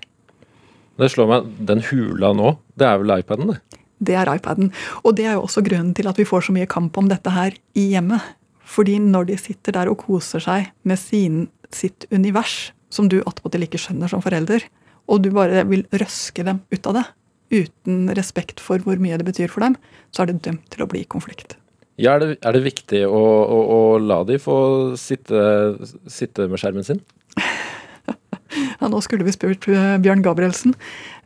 Det slår meg, den hula nå, det er vel iPaden, det? Det er iPaden. Og det er jo også grunnen til at vi får så mye kamp om dette her i hjemmet. Fordi når de sitter der og koser seg med sin, sitt univers, som du attpåtil ikke skjønner som forelder, og du bare vil røske dem ut av det, uten respekt for hvor mye det betyr for dem, så er det dømt til å bli konflikt. Ja, er det, er det viktig å, å, å la de få sitte, sitte med skjermen sin? [laughs] Ja, nå skulle vi spurt eh, Bjørn Gabrielsen.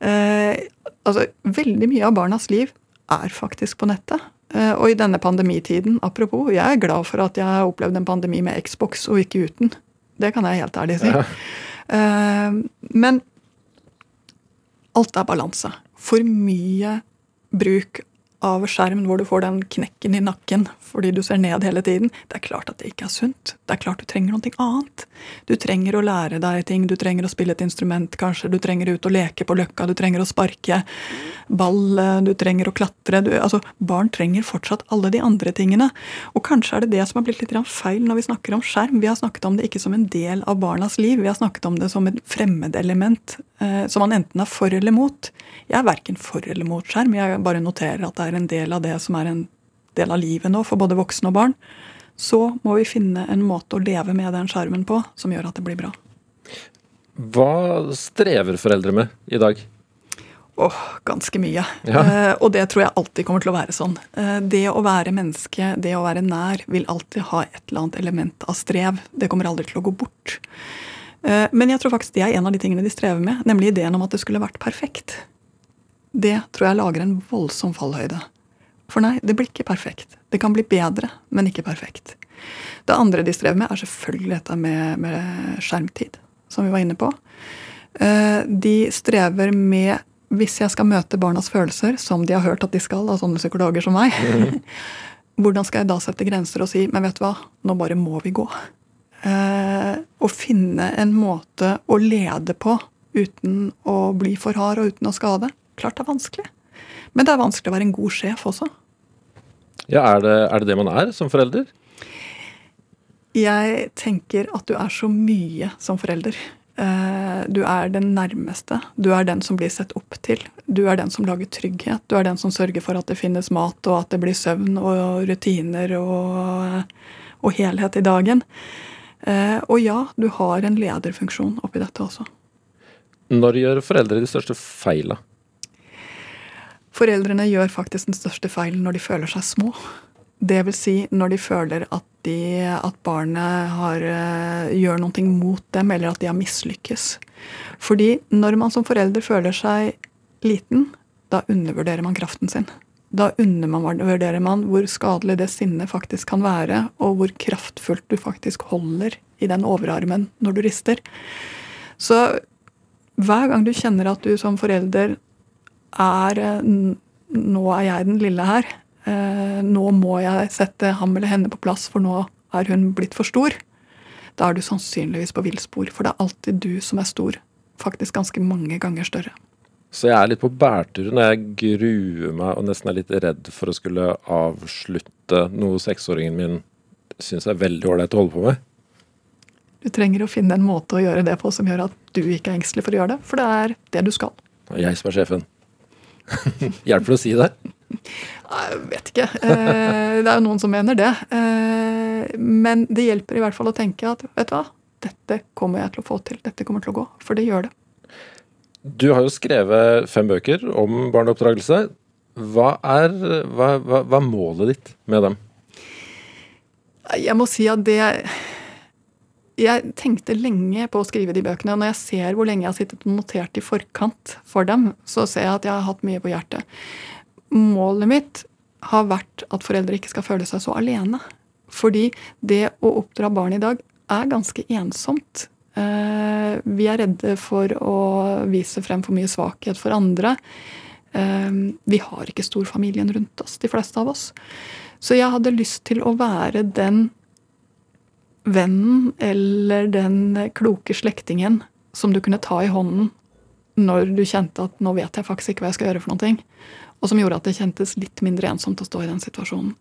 Eh, altså, veldig mye av barnas liv er faktisk på nettet. Eh, og i denne pandemitiden, apropos, jeg er glad for at jeg har opplevd en pandemi med Xbox og ikke uten. Det kan jeg helt ærlig si. Eh, men alt er balanse. For mye bruk av skjerm hvor du får den knekken i nakken fordi du ser ned hele tiden, det er klart at det ikke er sunt. Det er klart du trenger noe annet. Du trenger å lære deg ting, du trenger å spille et instrument kanskje, du trenger ut og leke på løkka, du trenger å sparke ball, du trenger å klatre. Du, altså, barn trenger fortsatt alle de andre tingene. Og kanskje er det det som har blitt litt feil når vi snakker om skjerm. Vi har snakket om det ikke som en del av barnas liv, vi har snakket om det som et fremmedelement eh, som man enten er for eller mot. Jeg er verken for eller mot skjerm, jeg bare noterer at det er en del av det som er en del av livet nå for både voksne og barn. Så må vi finne en måte å leve med den skjermen på som gjør at det blir bra. Hva strever foreldre med i dag? Åh, ganske mye. Ja. Eh, og det tror jeg alltid kommer til å være sånn. Eh, det å være menneske, det å være nær, vil alltid ha et eller annet element av strev. Det kommer aldri til å gå bort. Eh, men jeg tror faktisk det er en av de tingene de strever med, nemlig ideen om at det skulle vært perfekt. Det tror jeg lager en voldsom fallhøyde. For nei, det blir ikke perfekt. Det kan bli bedre, men ikke perfekt. Det andre de strever med, er selvfølgelig dette med, med skjermtid, som vi var inne på. Eh, De strever med hvis jeg skal møte barnas følelser, som de har hørt at de skal av sånne psykologer som meg, [laughs] hvordan skal jeg da sette grenser og si men vet du hva, nå bare må vi gå? Eh, Å finne en måte å lede på uten å bli for hard og uten å skade. Klart det er vanskelig. Men det er vanskelig å være en god sjef også. Ja, er det, er det det man er som forelder? Jeg tenker at du er så mye som forelder. Eh, Du er den nærmeste. Du er den som blir sett opp til. Du er den som lager trygghet. Du er den som sørger for at det finnes mat, og at det blir søvn og rutiner og, og helhet i dagen. Eh, Og ja, du har en lederfunksjon oppi dette også. Når gjør foreldre de største feila? Foreldrene gjør faktisk den største feilen når de føler seg små. Det vil si når de føler at, de, at barnet har, eh, gjør noe mot dem, eller at de har mislykkes. Fordi når man som forelder føler seg liten, da undervurderer man kraften sin. Da undervurderer man hvor skadelig det sinnet faktisk kan være, og hvor kraftfullt du faktisk holder i den overarmen når du rister. Så hver gang du kjenner at du som forelder er eh, Nå er jeg den lille her. Eh, Nå må jeg sette ham eller henne på plass, for nå er hun blitt for stor. Da er du sannsynligvis på villspor, for det er alltid du som er stor. Faktisk ganske mange ganger større. Så jeg er litt på bærtur når jeg gruer meg og nesten er litt redd for å skulle avslutte noe seksåringen min syns er veldig ålreit å holde på med. Du trenger å finne en måte å gjøre det på som gjør at du ikke er engstelig for å gjøre det, for det er det du skal. Jeg som er sjefen. [laughs] Hjelper det å si det? Jeg vet ikke. Eh, Det er jo noen som mener det. Eh, Men det hjelper i hvert fall å tenke at vet du hva, dette kommer jeg til å få til. Dette kommer til å gå. For det gjør det. Du har jo skrevet fem bøker om barneoppdragelse. Hva er, hva, hva, hva er målet ditt med dem? Jeg må si at det Jeg tenkte lenge på å skrive de bøkene. Og Når jeg ser hvor lenge jeg har sittet og notert i forkant for dem, så ser jeg at jeg har hatt mye på hjertet. Målet mitt har vært at foreldre ikke skal føle seg så alene. Fordi det å oppdra barn i dag er ganske ensomt. Eh, Vi er redde for å vise frem for mye svakhet for andre. Eh, Vi har ikke storfamilien rundt oss, de fleste av oss. Så jeg hadde lyst til å være den vennen eller den kloke slektingen som du kunne ta i hånden når du kjente at nå vet jeg faktisk ikke hva jeg skal gjøre for noe. Og som gjorde at det kjentes litt mindre ensomt å stå i den situasjonen.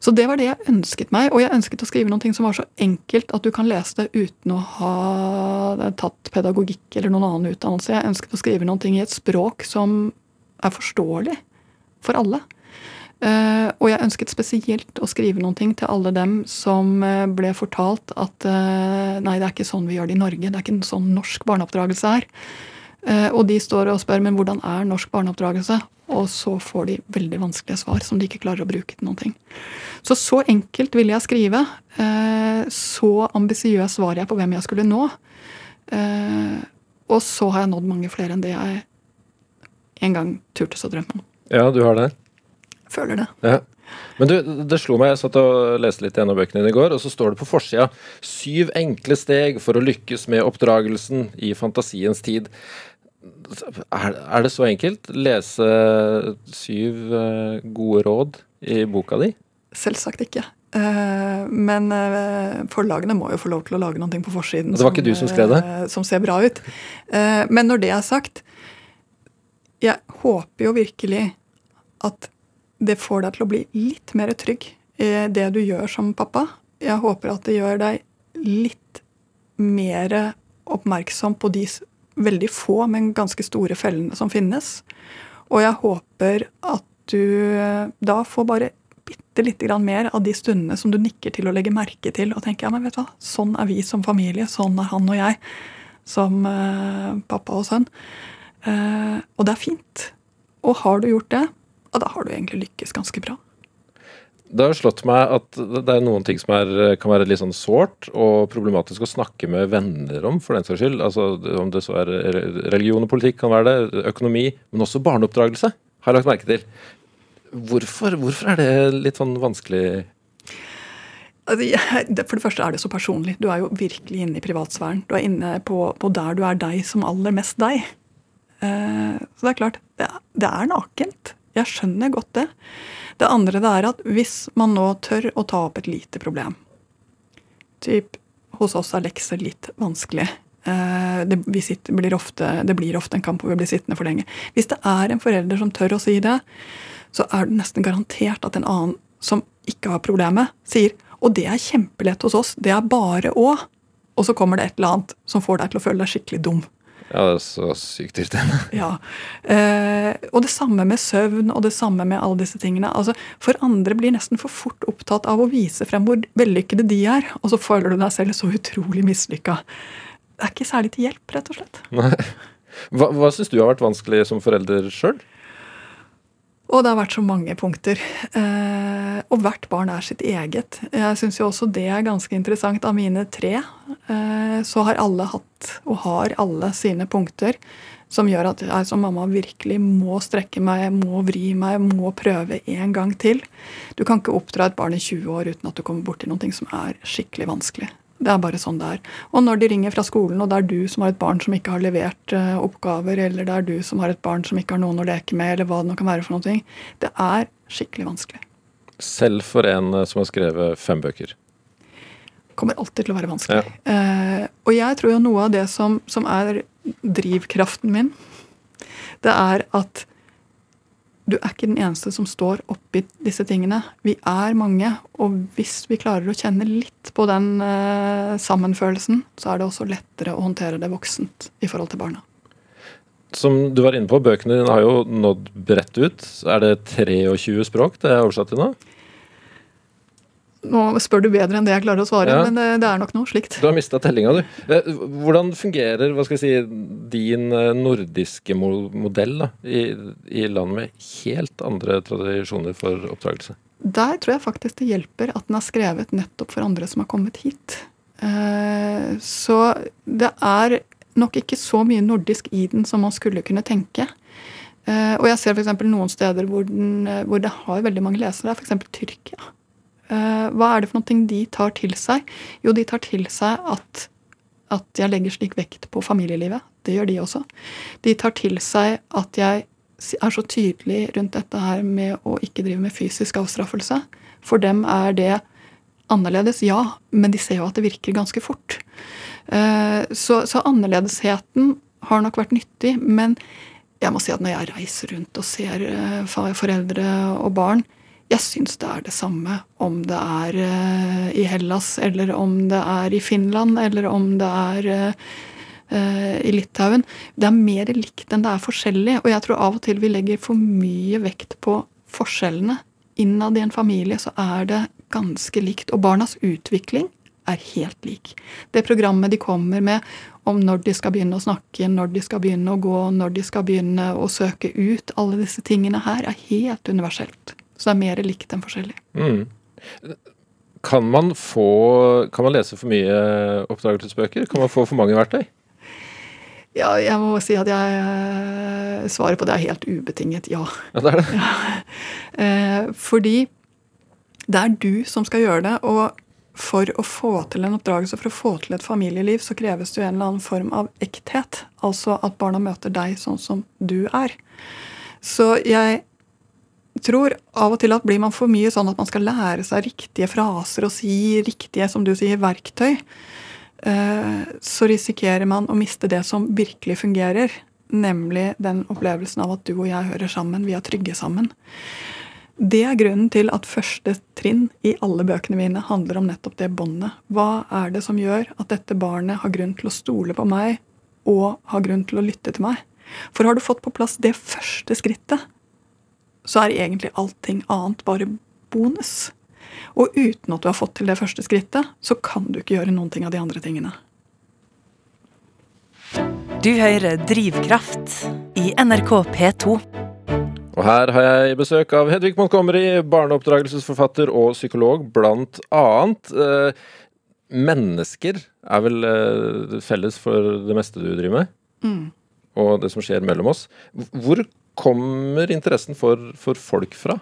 Så det var det jeg ønsket meg, og jeg ønsket å skrive noe som var så enkelt at du kan lese det uten å ha tatt pedagogikk eller noen annen utdannelse. Jeg ønsket å skrive noe i et språk som er forståelig for alle. Eh, og jeg ønsket spesielt å skrive noen ting til alle dem som uh, ble fortalt at uh, nei, det er ikke sånn vi gjør det i Norge. Det er ikke sånn norsk barneoppdragelse er. Og de står og spør men hvordan er norsk barneoppdragelse? Og så får de veldig vanskelige svar som de ikke klarer å bruke til noen ting. Så så enkelt ville jeg skrive. Så ambisiøs var jeg på hvem jeg skulle nå. Og så har jeg nådd mange flere enn det jeg en gang turte å drømme om. Ja, du har det? Føler det. Ja. Men du, det slo meg, jeg satt og leste litt gjennom bøkene dine i går, og så står det på forsida 'Syv enkle steg for å lykkes med oppdragelsen i fantasiens tid'. Er, er det så enkelt? Lese syv uh, gode råd i boka di? Selvsagt ikke. Uh, men uh, forlagene må jo få lov til å lage noe på forsiden det var som, du som, skrev det? som ser bra ut. men når det er sagt, jeg håper jo virkelig at det får deg til å bli litt mer trygg i det du gjør som pappa. Jeg håper at det gjør deg litt mer oppmerksom på de veldig få, men ganske store fellene som finnes. Og jeg håper at du eh, da får bare bitte grann mer av de stundene som du nikker til å legge merke til og tenker ja, men vet du hva, sånn er vi som familie, sånn er han og jeg som uh, pappa og sønn. Uh, og det er fint. Og har du gjort det, og da har du egentlig lykkes ganske bra. Det har slått meg at det er noen ting som er, kan være litt sånn sårt og problematisk å snakke med venner om, for den saks skyld. Altså, om det så er religion og politikk kan være det, økonomi, men også barneoppdragelse, har jeg lagt merke til. Hvorfor, hvorfor er det litt sånn vanskelig? Altså, for det første er det så personlig. Du er jo virkelig inne i privatsfæren. Du er inne på, på der du er deg som aller mest deg. Eh, så det er klart, det, det er nakent. Jeg skjønner godt det. Det andre det er at hvis man nå tør å ta opp et lite problem Typ hos oss er lekser litt vanskelig. Eh, det, sitter, blir ofte, det, blir ofte, en kamp hvor vi blir sittende for lenge. Hvis det er en forelder som tør å si det, så er det nesten garantert at en annen som ikke har problemet, sier og det er kjempelett hos oss, det er bare å. Og så kommer det et eller annet som får deg til å føle deg skikkelig dum. Ja, det er så sykt irriterende. [laughs] ja. Eh, og det samme med søvn og det samme med alle disse tingene. Altså, For andre blir nesten for fort opptatt av å vise frem hvor vellykkede de er, og så føler du deg selv så utrolig mislykka. Det er ikke særlig til hjelp, rett og slett. Nei. Hva, hva syns du har vært vanskelig som forelder sjøl? Og det har vært så mange punkter. Eh, og hvert barn er sitt eget. Jeg syns jo også det er ganske interessant. Av mine tre eh, så har alle hatt, og har alle, sine punkter som gjør at jeg som mamma virkelig må strekke meg, må vri meg, må prøve en gang til. Du kan ikke oppdra et barn i 20 år uten at du kommer borti noe som er skikkelig vanskelig. Det er bare sånn det er. Og når de ringer fra skolen, og det er du som har et barn som ikke har levert uh, oppgaver, eller det er du som har et barn som ikke har noen å leke med, eller hva det nå kan være for noe, det er skikkelig vanskelig. Selv for en uh, som har skrevet fem bøker? Kommer alltid til å være vanskelig. Ja. Uh, og jeg tror jo noe av det som, som er drivkraften min, det er at du er ikke den eneste som står oppi disse tingene. Vi er mange, og hvis vi klarer å kjenne litt på den uh, sammenfølelsen, så er det også lettere å håndtere det voksent i forhold til barna. Som du var inne på, bøkene dine har jo nådd bredt ut. Er det 23 språk det er oversatt til nå? Nå spør du bedre enn det jeg klarer å svare, ja. men det, det, er nok noe slikt. Du har mista tellinga, du. Eh, hvordan fungerer hva skal jeg si, din eh, nordiske modell da, i, i land med helt andre tradisjoner for oppdragelse? Der tror jeg faktisk det hjelper at den er skrevet nettopp for andre som har kommet hit. Eh, så det er nok ikke så mye nordisk i den som man skulle kunne tenke. Og jeg ser f.eks. noen steder hvor, den, hvor det har veldig mange lesere, f.eks. Tyrkia. Eh, hva er det for noe de tar til seg? Jo, de tar til seg at, at jeg legger slik vekt på familielivet. Det gjør de også. De tar til seg at jeg er så tydelig rundt dette her med å ikke drive med fysisk avstraffelse. For dem er det annerledes, ja, men de ser jo at det virker ganske fort. Eh, Så, så annerledesheten har nok vært nyttig, men jeg må si at når jeg reiser rundt og ser eh, foreldre og barn, jeg syns det er det samme om det er uh, i Hellas, eller om det er i Finland, eller om det er uh, i Litauen. Det er mer likt enn det er forskjellig, og jeg tror av og til vi legger for mye vekt på forskjellene. Innad i en familie så er det ganske likt, og barnas utvikling er helt lik. Det programmet de kommer med om når de skal begynne å snakke, når de skal begynne å gå, når de skal begynne å søke ut, alle disse tingene her er helt universelt. Så det er mer likt enn forskjellig. Mm. Kan man få Kan man lese for mye oppdragelsesbøker? Kan man få for mange verktøy? Ja, jeg må si at jeg svarer svaret på det er helt ubetinget ja. Ja, det er det. [laughs] Ja. fordi det er du som skal gjøre det, og for å få til en oppdragelse, for å få til et familieliv, så kreves det jo en eller annen form av ekthet. Altså at barna møter deg sånn som du er. Så jeg tror av og til at blir man for mye sånn at man skal lære seg riktige fraser og si riktige, som du sier, verktøy, eh, så risikerer man å miste det som virkelig fungerer. Nemlig den opplevelsen av at du og jeg hører sammen, vi er trygge sammen. Det er grunnen til at første trinn i alle bøkene mine handler om nettopp det båndet. Hva er det som gjør at dette barnet har grunn til å stole på meg og har grunn til å lytte til meg? For har du fått på plass det første skrittet, så er egentlig allting annet bare bonus. Og uten at du har fått til det første skrittet, så kan du ikke gjøre noen ting av de andre tingene. Du hører Drivkraft i NRK P2. Og her har jeg besøk av Hedvig Montgomery, barneoppdragelsesforfatter og psykolog, blant annet. Eh, mennesker er vel eh, felles for det meste du driver med? Og det som skjer mellom oss. Hvor kommer interessen for, for folk fra?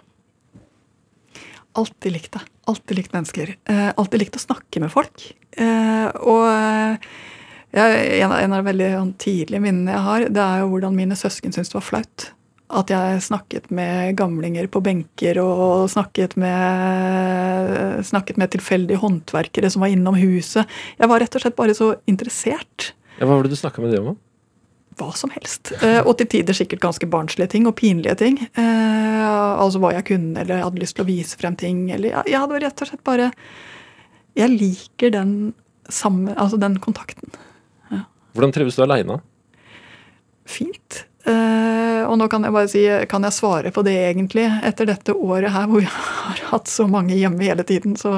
Alltid likt det. Alltid likt mennesker. Eh, alltid likt å snakke med folk. Eh, og ja, en, av, en av de veldig sånn, tidlige minnene jeg har, det er jo hvordan mine søsken syntes det var flaut. At jeg snakket med gamlinger på benker og snakket med, snakket med tilfeldige håndverkere som var innom huset. Jeg var rett og slett bare så interessert. Ja, hva var det du snakka med dem om? Hva som helst. Eh, og til tider sikkert ganske barnslige ting og pinlige ting. Eh, altså hva jeg kunne, eller jeg hadde lyst til å vise frem ting. Eller jeg, hadde rett og slett bare Jeg liker den, samme, altså den kontakten. Hvordan trives du aleine? Fint. Uh, og nå kan jeg bare si, kan jeg svare på det egentlig? Etter dette året her hvor jeg [laughs] har hatt så mange hjemme hele tiden, så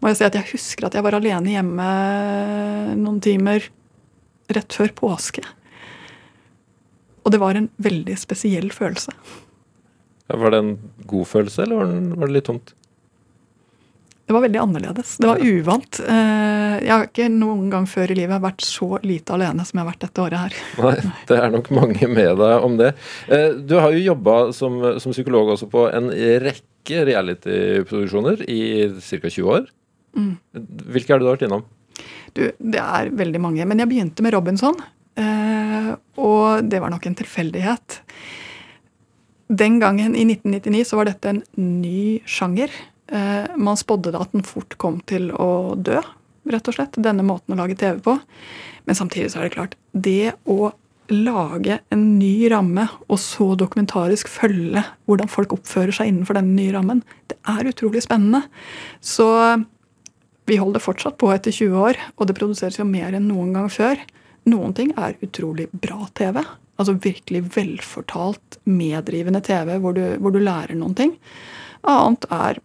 må jeg si at jeg husker at jeg var alene hjemme noen timer rett før påske. Og det var en veldig spesiell følelse. Var det en god følelse, eller var, den, var det litt tomt? Det var veldig annerledes. Det var uvant. Eh, Jeg har ikke noen gang før i livet vært så lite alene som jeg har vært dette året her. [laughs] Nei, det er nok mange med deg om det. Eh, Du har jo jobba som, som psykolog også på en rekke reality-produksjoner i ca. 20 år. Hvilke er det du har vært innom? Du, det er veldig mange. Men jeg begynte med Robinson, og det var nok en tilfeldighet. Den gangen, i 1999, så var dette en ny sjanger. Eh, man spådde da at den fort kom til å dø, rett og slett. Denne måten å lage TV på. Men samtidig så er det klart, det å lage en ny ramme, og så dokumentarisk følge hvordan folk oppfører seg innenfor denne nye rammen, det er utrolig spennende. Så vi holder fortsatt på etter 20 år, og det produseres jo mer enn noen gang før. Noen ting er utrolig bra TV. Altså virkelig velfortalt, meddrivende TV hvor du, hvor du lærer noen ting. Annet er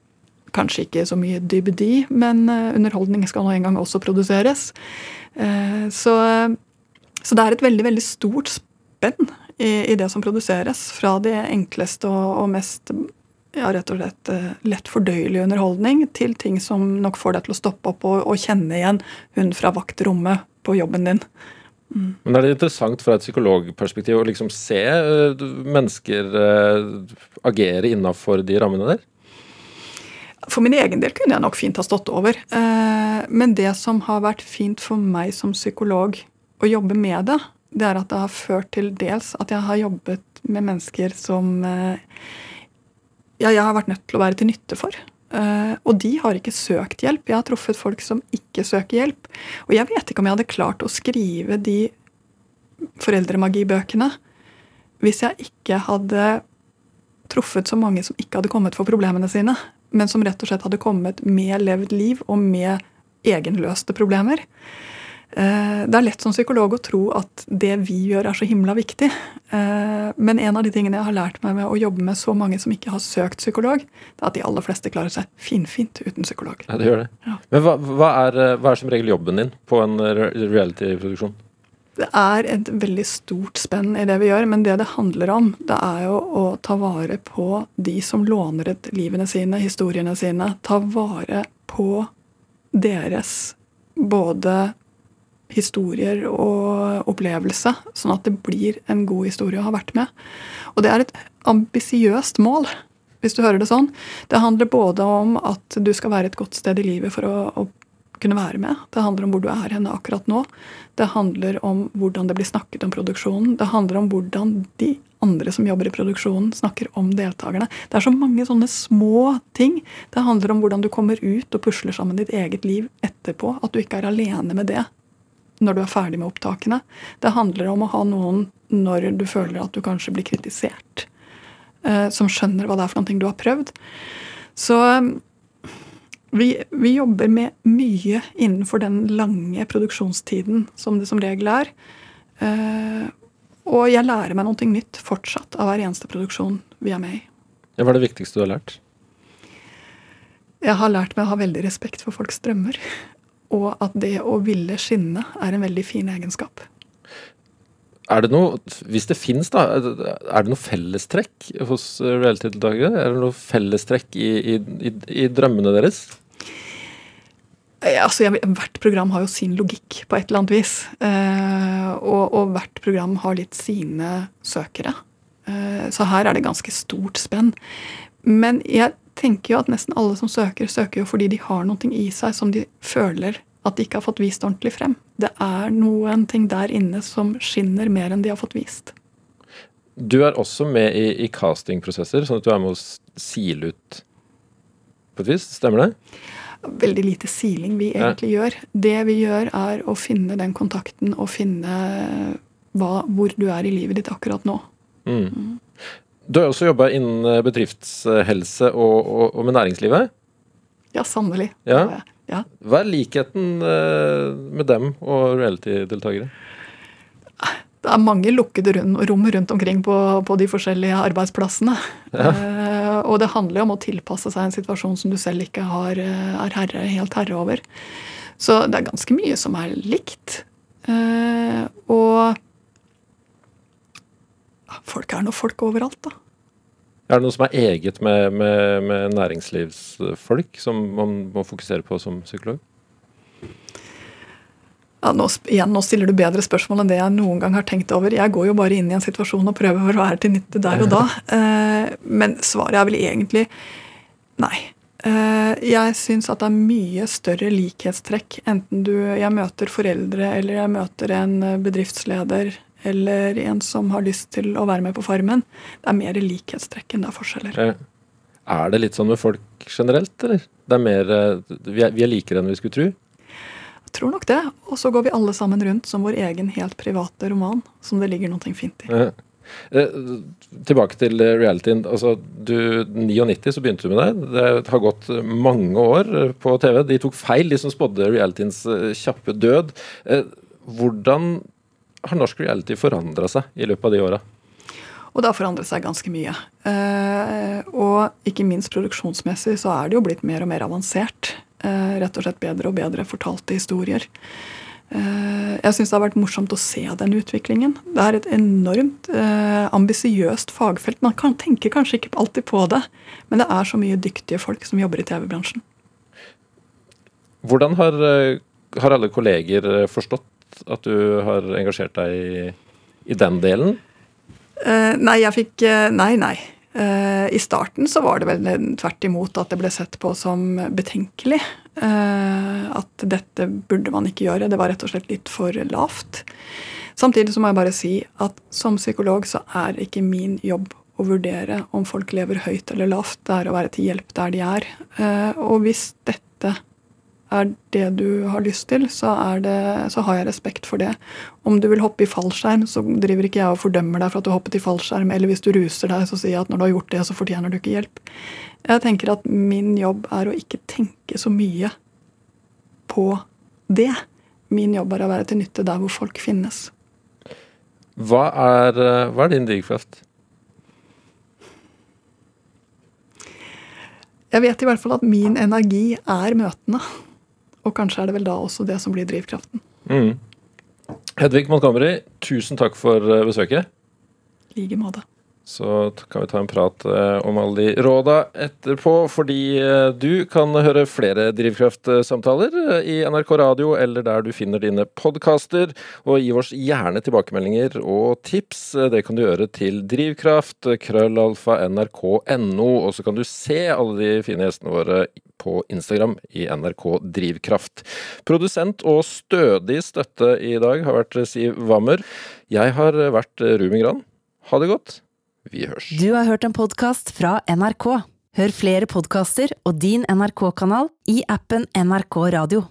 kanskje ikke så mye dybdi, men eh, underholdning skal nå engang også produseres. Eh, Så, så det er et veldig, veldig stort spenn i, i det som produseres. Fra det enkleste og, og mest ja, rett og slett eh, lett fordøyelig underholdning til ting som nok får deg til å stoppe opp og, og kjenne igjen hun fra vaktrommet på jobben din. Men Er det interessant fra et psykologperspektiv å liksom se uh, mennesker uh, agere innafor de rammene der? For min egen del kunne jeg nok fint ha stått over. Uh, Men det som har vært fint for meg som psykolog å jobbe med det, det er at det har ført til dels at jeg har jobbet med mennesker som ja, jeg har vært nødt til å være til nytte for. Eh, og de har ikke søkt hjelp. Jeg har truffet folk som ikke søker hjelp. Og jeg vet ikke om jeg hadde klart å skrive de foreldremagibøkene hvis jeg ikke hadde truffet så mange som ikke hadde kommet for problemene sine, men som rett og slett hadde kommet med levd liv og med egenløste problemer. Eh, Det er lett som psykolog å tro at det vi gjør, er så himla viktig. Eh, Men en av de tingene jeg har lært meg med å jobbe med så mange som ikke har søkt psykolog, det er at de aller fleste klarer seg finfint uten psykolog. Ja, det gjør det. Ja. Men hva, hva, er, eh, hva er som regel jobben din på en reality-produksjon? Det er et veldig stort spenn i det vi gjør, men det det handler om, det er jo å ta vare på de som låner ut livene sine, historiene sine. Ta vare på deres både historier og opplevelse, sånn at det blir en god historie å ha vært med. Og det er et ambisiøst mål, hvis du hører det sånn. Det handler både om at du skal være et godt sted i livet for å, å kunne være med. Det handler om hvor du er henne akkurat nå. Det handler om hvordan det blir snakket om produksjonen. Det handler om hvordan de andre som jobber i produksjonen, snakker om deltakerne. Det er så mange sånne små ting. Det handler om hvordan du kommer ut og pusler sammen ditt eget liv etterpå. At du ikke er alene med det når du er ferdig med opptakene. Det handler om å ha noen når du føler at du kanskje blir kritisert, eh, som skjønner hva det er for noe du har prøvd. Så eh, vi, vi jobber med mye innenfor den lange produksjonstiden som det som regel er. Eh, og jeg lærer meg noe nytt fortsatt av hver eneste produksjon vi er med i. Hva er det viktigste du har lært? Jeg har lært meg å ha veldig respekt for folks drømmer. Og at det å ville skinne er en veldig fin egenskap. Er det noe, hvis det finnes da, er det noe fellestrekk hos reality-deltakere? Er det noe fellestrekk i, i, i, i drømmene deres? Eh, Altså, jeg, hvert program har jo sin logikk på et eller annet vis. Eh, og, og hvert program har litt sine søkere. Eh, så her er det ganske stort spenn. Men jeg tenker jo at nesten alle som søker, søker jo fordi de har noe i seg som de føler at de ikke har fått vist ordentlig frem. Det er noen ting der inne som skinner mer enn de har fått vist. Du er også med i, i castingprosesser, sånn at du er med å sile ut på et vis. Stemmer det? veldig lite siling vi Ja. egentlig gjør. Det vi gjør, er å finne den kontakten og finne hva, hvor du er i livet ditt akkurat nå. Mm. Du har også jobba innen eh, bedriftshelse og, og, og med næringslivet. Ja, sannelig. Ja. Ja. Hva er likheten eh, med dem og reality-deltakere? Det er mange lukkede rom rundt omkring på, på de forskjellige arbeidsplassene. Eh, og det handler jo om å tilpasse seg en situasjon som du selv ikke har, er herre, helt herre over. Så det er ganske mye som er likt. Uh, og ja, folk er nå folk overalt, da. Er det noe som er eget med, med, med næringslivsfolk, som man må fokusere på som psykolog? Ja, nå, igjen, nå stiller du bedre spørsmål enn det jeg noen gang har tenkt over. Jeg går jo bare inn i en situasjon og prøver å være til nytte der og da. [laughs] Eh, men svaret er vel egentlig nei. Eh, jeg syns at det er mye større likhetstrekk enten du, jeg møter foreldre eller jeg møter en eh, bedriftsleder eller en som har lyst til å være med på Farmen. Det er mer likhetstrekk enn det er forskjeller. Eh, Er det litt sånn med folk generelt, eller? Det er mer, eh, vi, er, vi er likere enn vi skulle tro. Jeg tror nok det. Og så går vi alle sammen rundt som vår egen helt private roman, som det ligger noe fint i. Ja. eh, tilbake til realityen. Altså, du, 99 så begynte du med det. Det har gått mange år på TV. De tok feil, de som spådde realityens kjappe død. Eh, hvordan har norsk reality forandra seg i løpet av de åra? Og det har forandret seg ganske mye. Eh, og ikke minst produksjonsmessig så er det jo blitt mer og mer avansert. Eh, rett og slett bedre og bedre fortalte historier. Eh, jeg syns det har vært morsomt å se den utviklingen. Det er et enormt ambisiøst fagfelt. Man kan tenke kanskje ikke alltid på det, men det er så mye dyktige folk som jobber i TV-bransjen. Hvordan har, har alle kolleger forstått at du har engasjert deg i, i den delen? Uh, nei, jeg fikk uh, Nei, nei. Uh, I starten så var det vel tvert imot at det ble sett på som betenkelig. At dette burde man ikke gjøre. Det var rett og slett litt for lavt. Samtidig så må jeg bare si at som psykolog så er ikke min jobb å vurdere om folk lever høyt eller lavt. Det er å være til hjelp der de er. Og hvis dette er det du har lyst til, så, det, så har jeg respekt for det. Om du vil hoppe i fallskjerm, så driver ikke jeg og fordømmer deg for at du hoppet i fallskjerm. Eller hvis du ruser deg, så sier jeg at når du har gjort det, så fortjener du ikke hjelp. Jeg tenker at min jobb er å ikke tenke så mye på det. Min jobb er å være til nytte der hvor folk finnes. Hva er, eh, hva er din drivkraft? Jeg vet i hvert fall at min energi er møtene. Og kanskje er det vel da også det som blir drivkraften. Mm. Hedvig Montgomery, tusen takk for eh, besøket. I like måte. Så kan vi ta en prat eh, om alle de råda etterpå, fordi eh, du kan høre flere Drivkraft-samtaler i NRK Radio eller der du finner dine podkaster. Og gi oss gjerne tilbakemeldinger og tips. Det kan du gjøre til drivkraft, krøllalfa, nrk.no. Og så kan du se alle de fine gjestene våre på Instagram i NRK Drivkraft. Produsent og stødig støtte i dag har vært Siv Wammer. Jeg har vært Rumi Gran. Ha det godt. Vi hørs. Du har hørt en podkast fra NRK. Hør flere podkaster og din NRK-kanal i appen NRK Radio.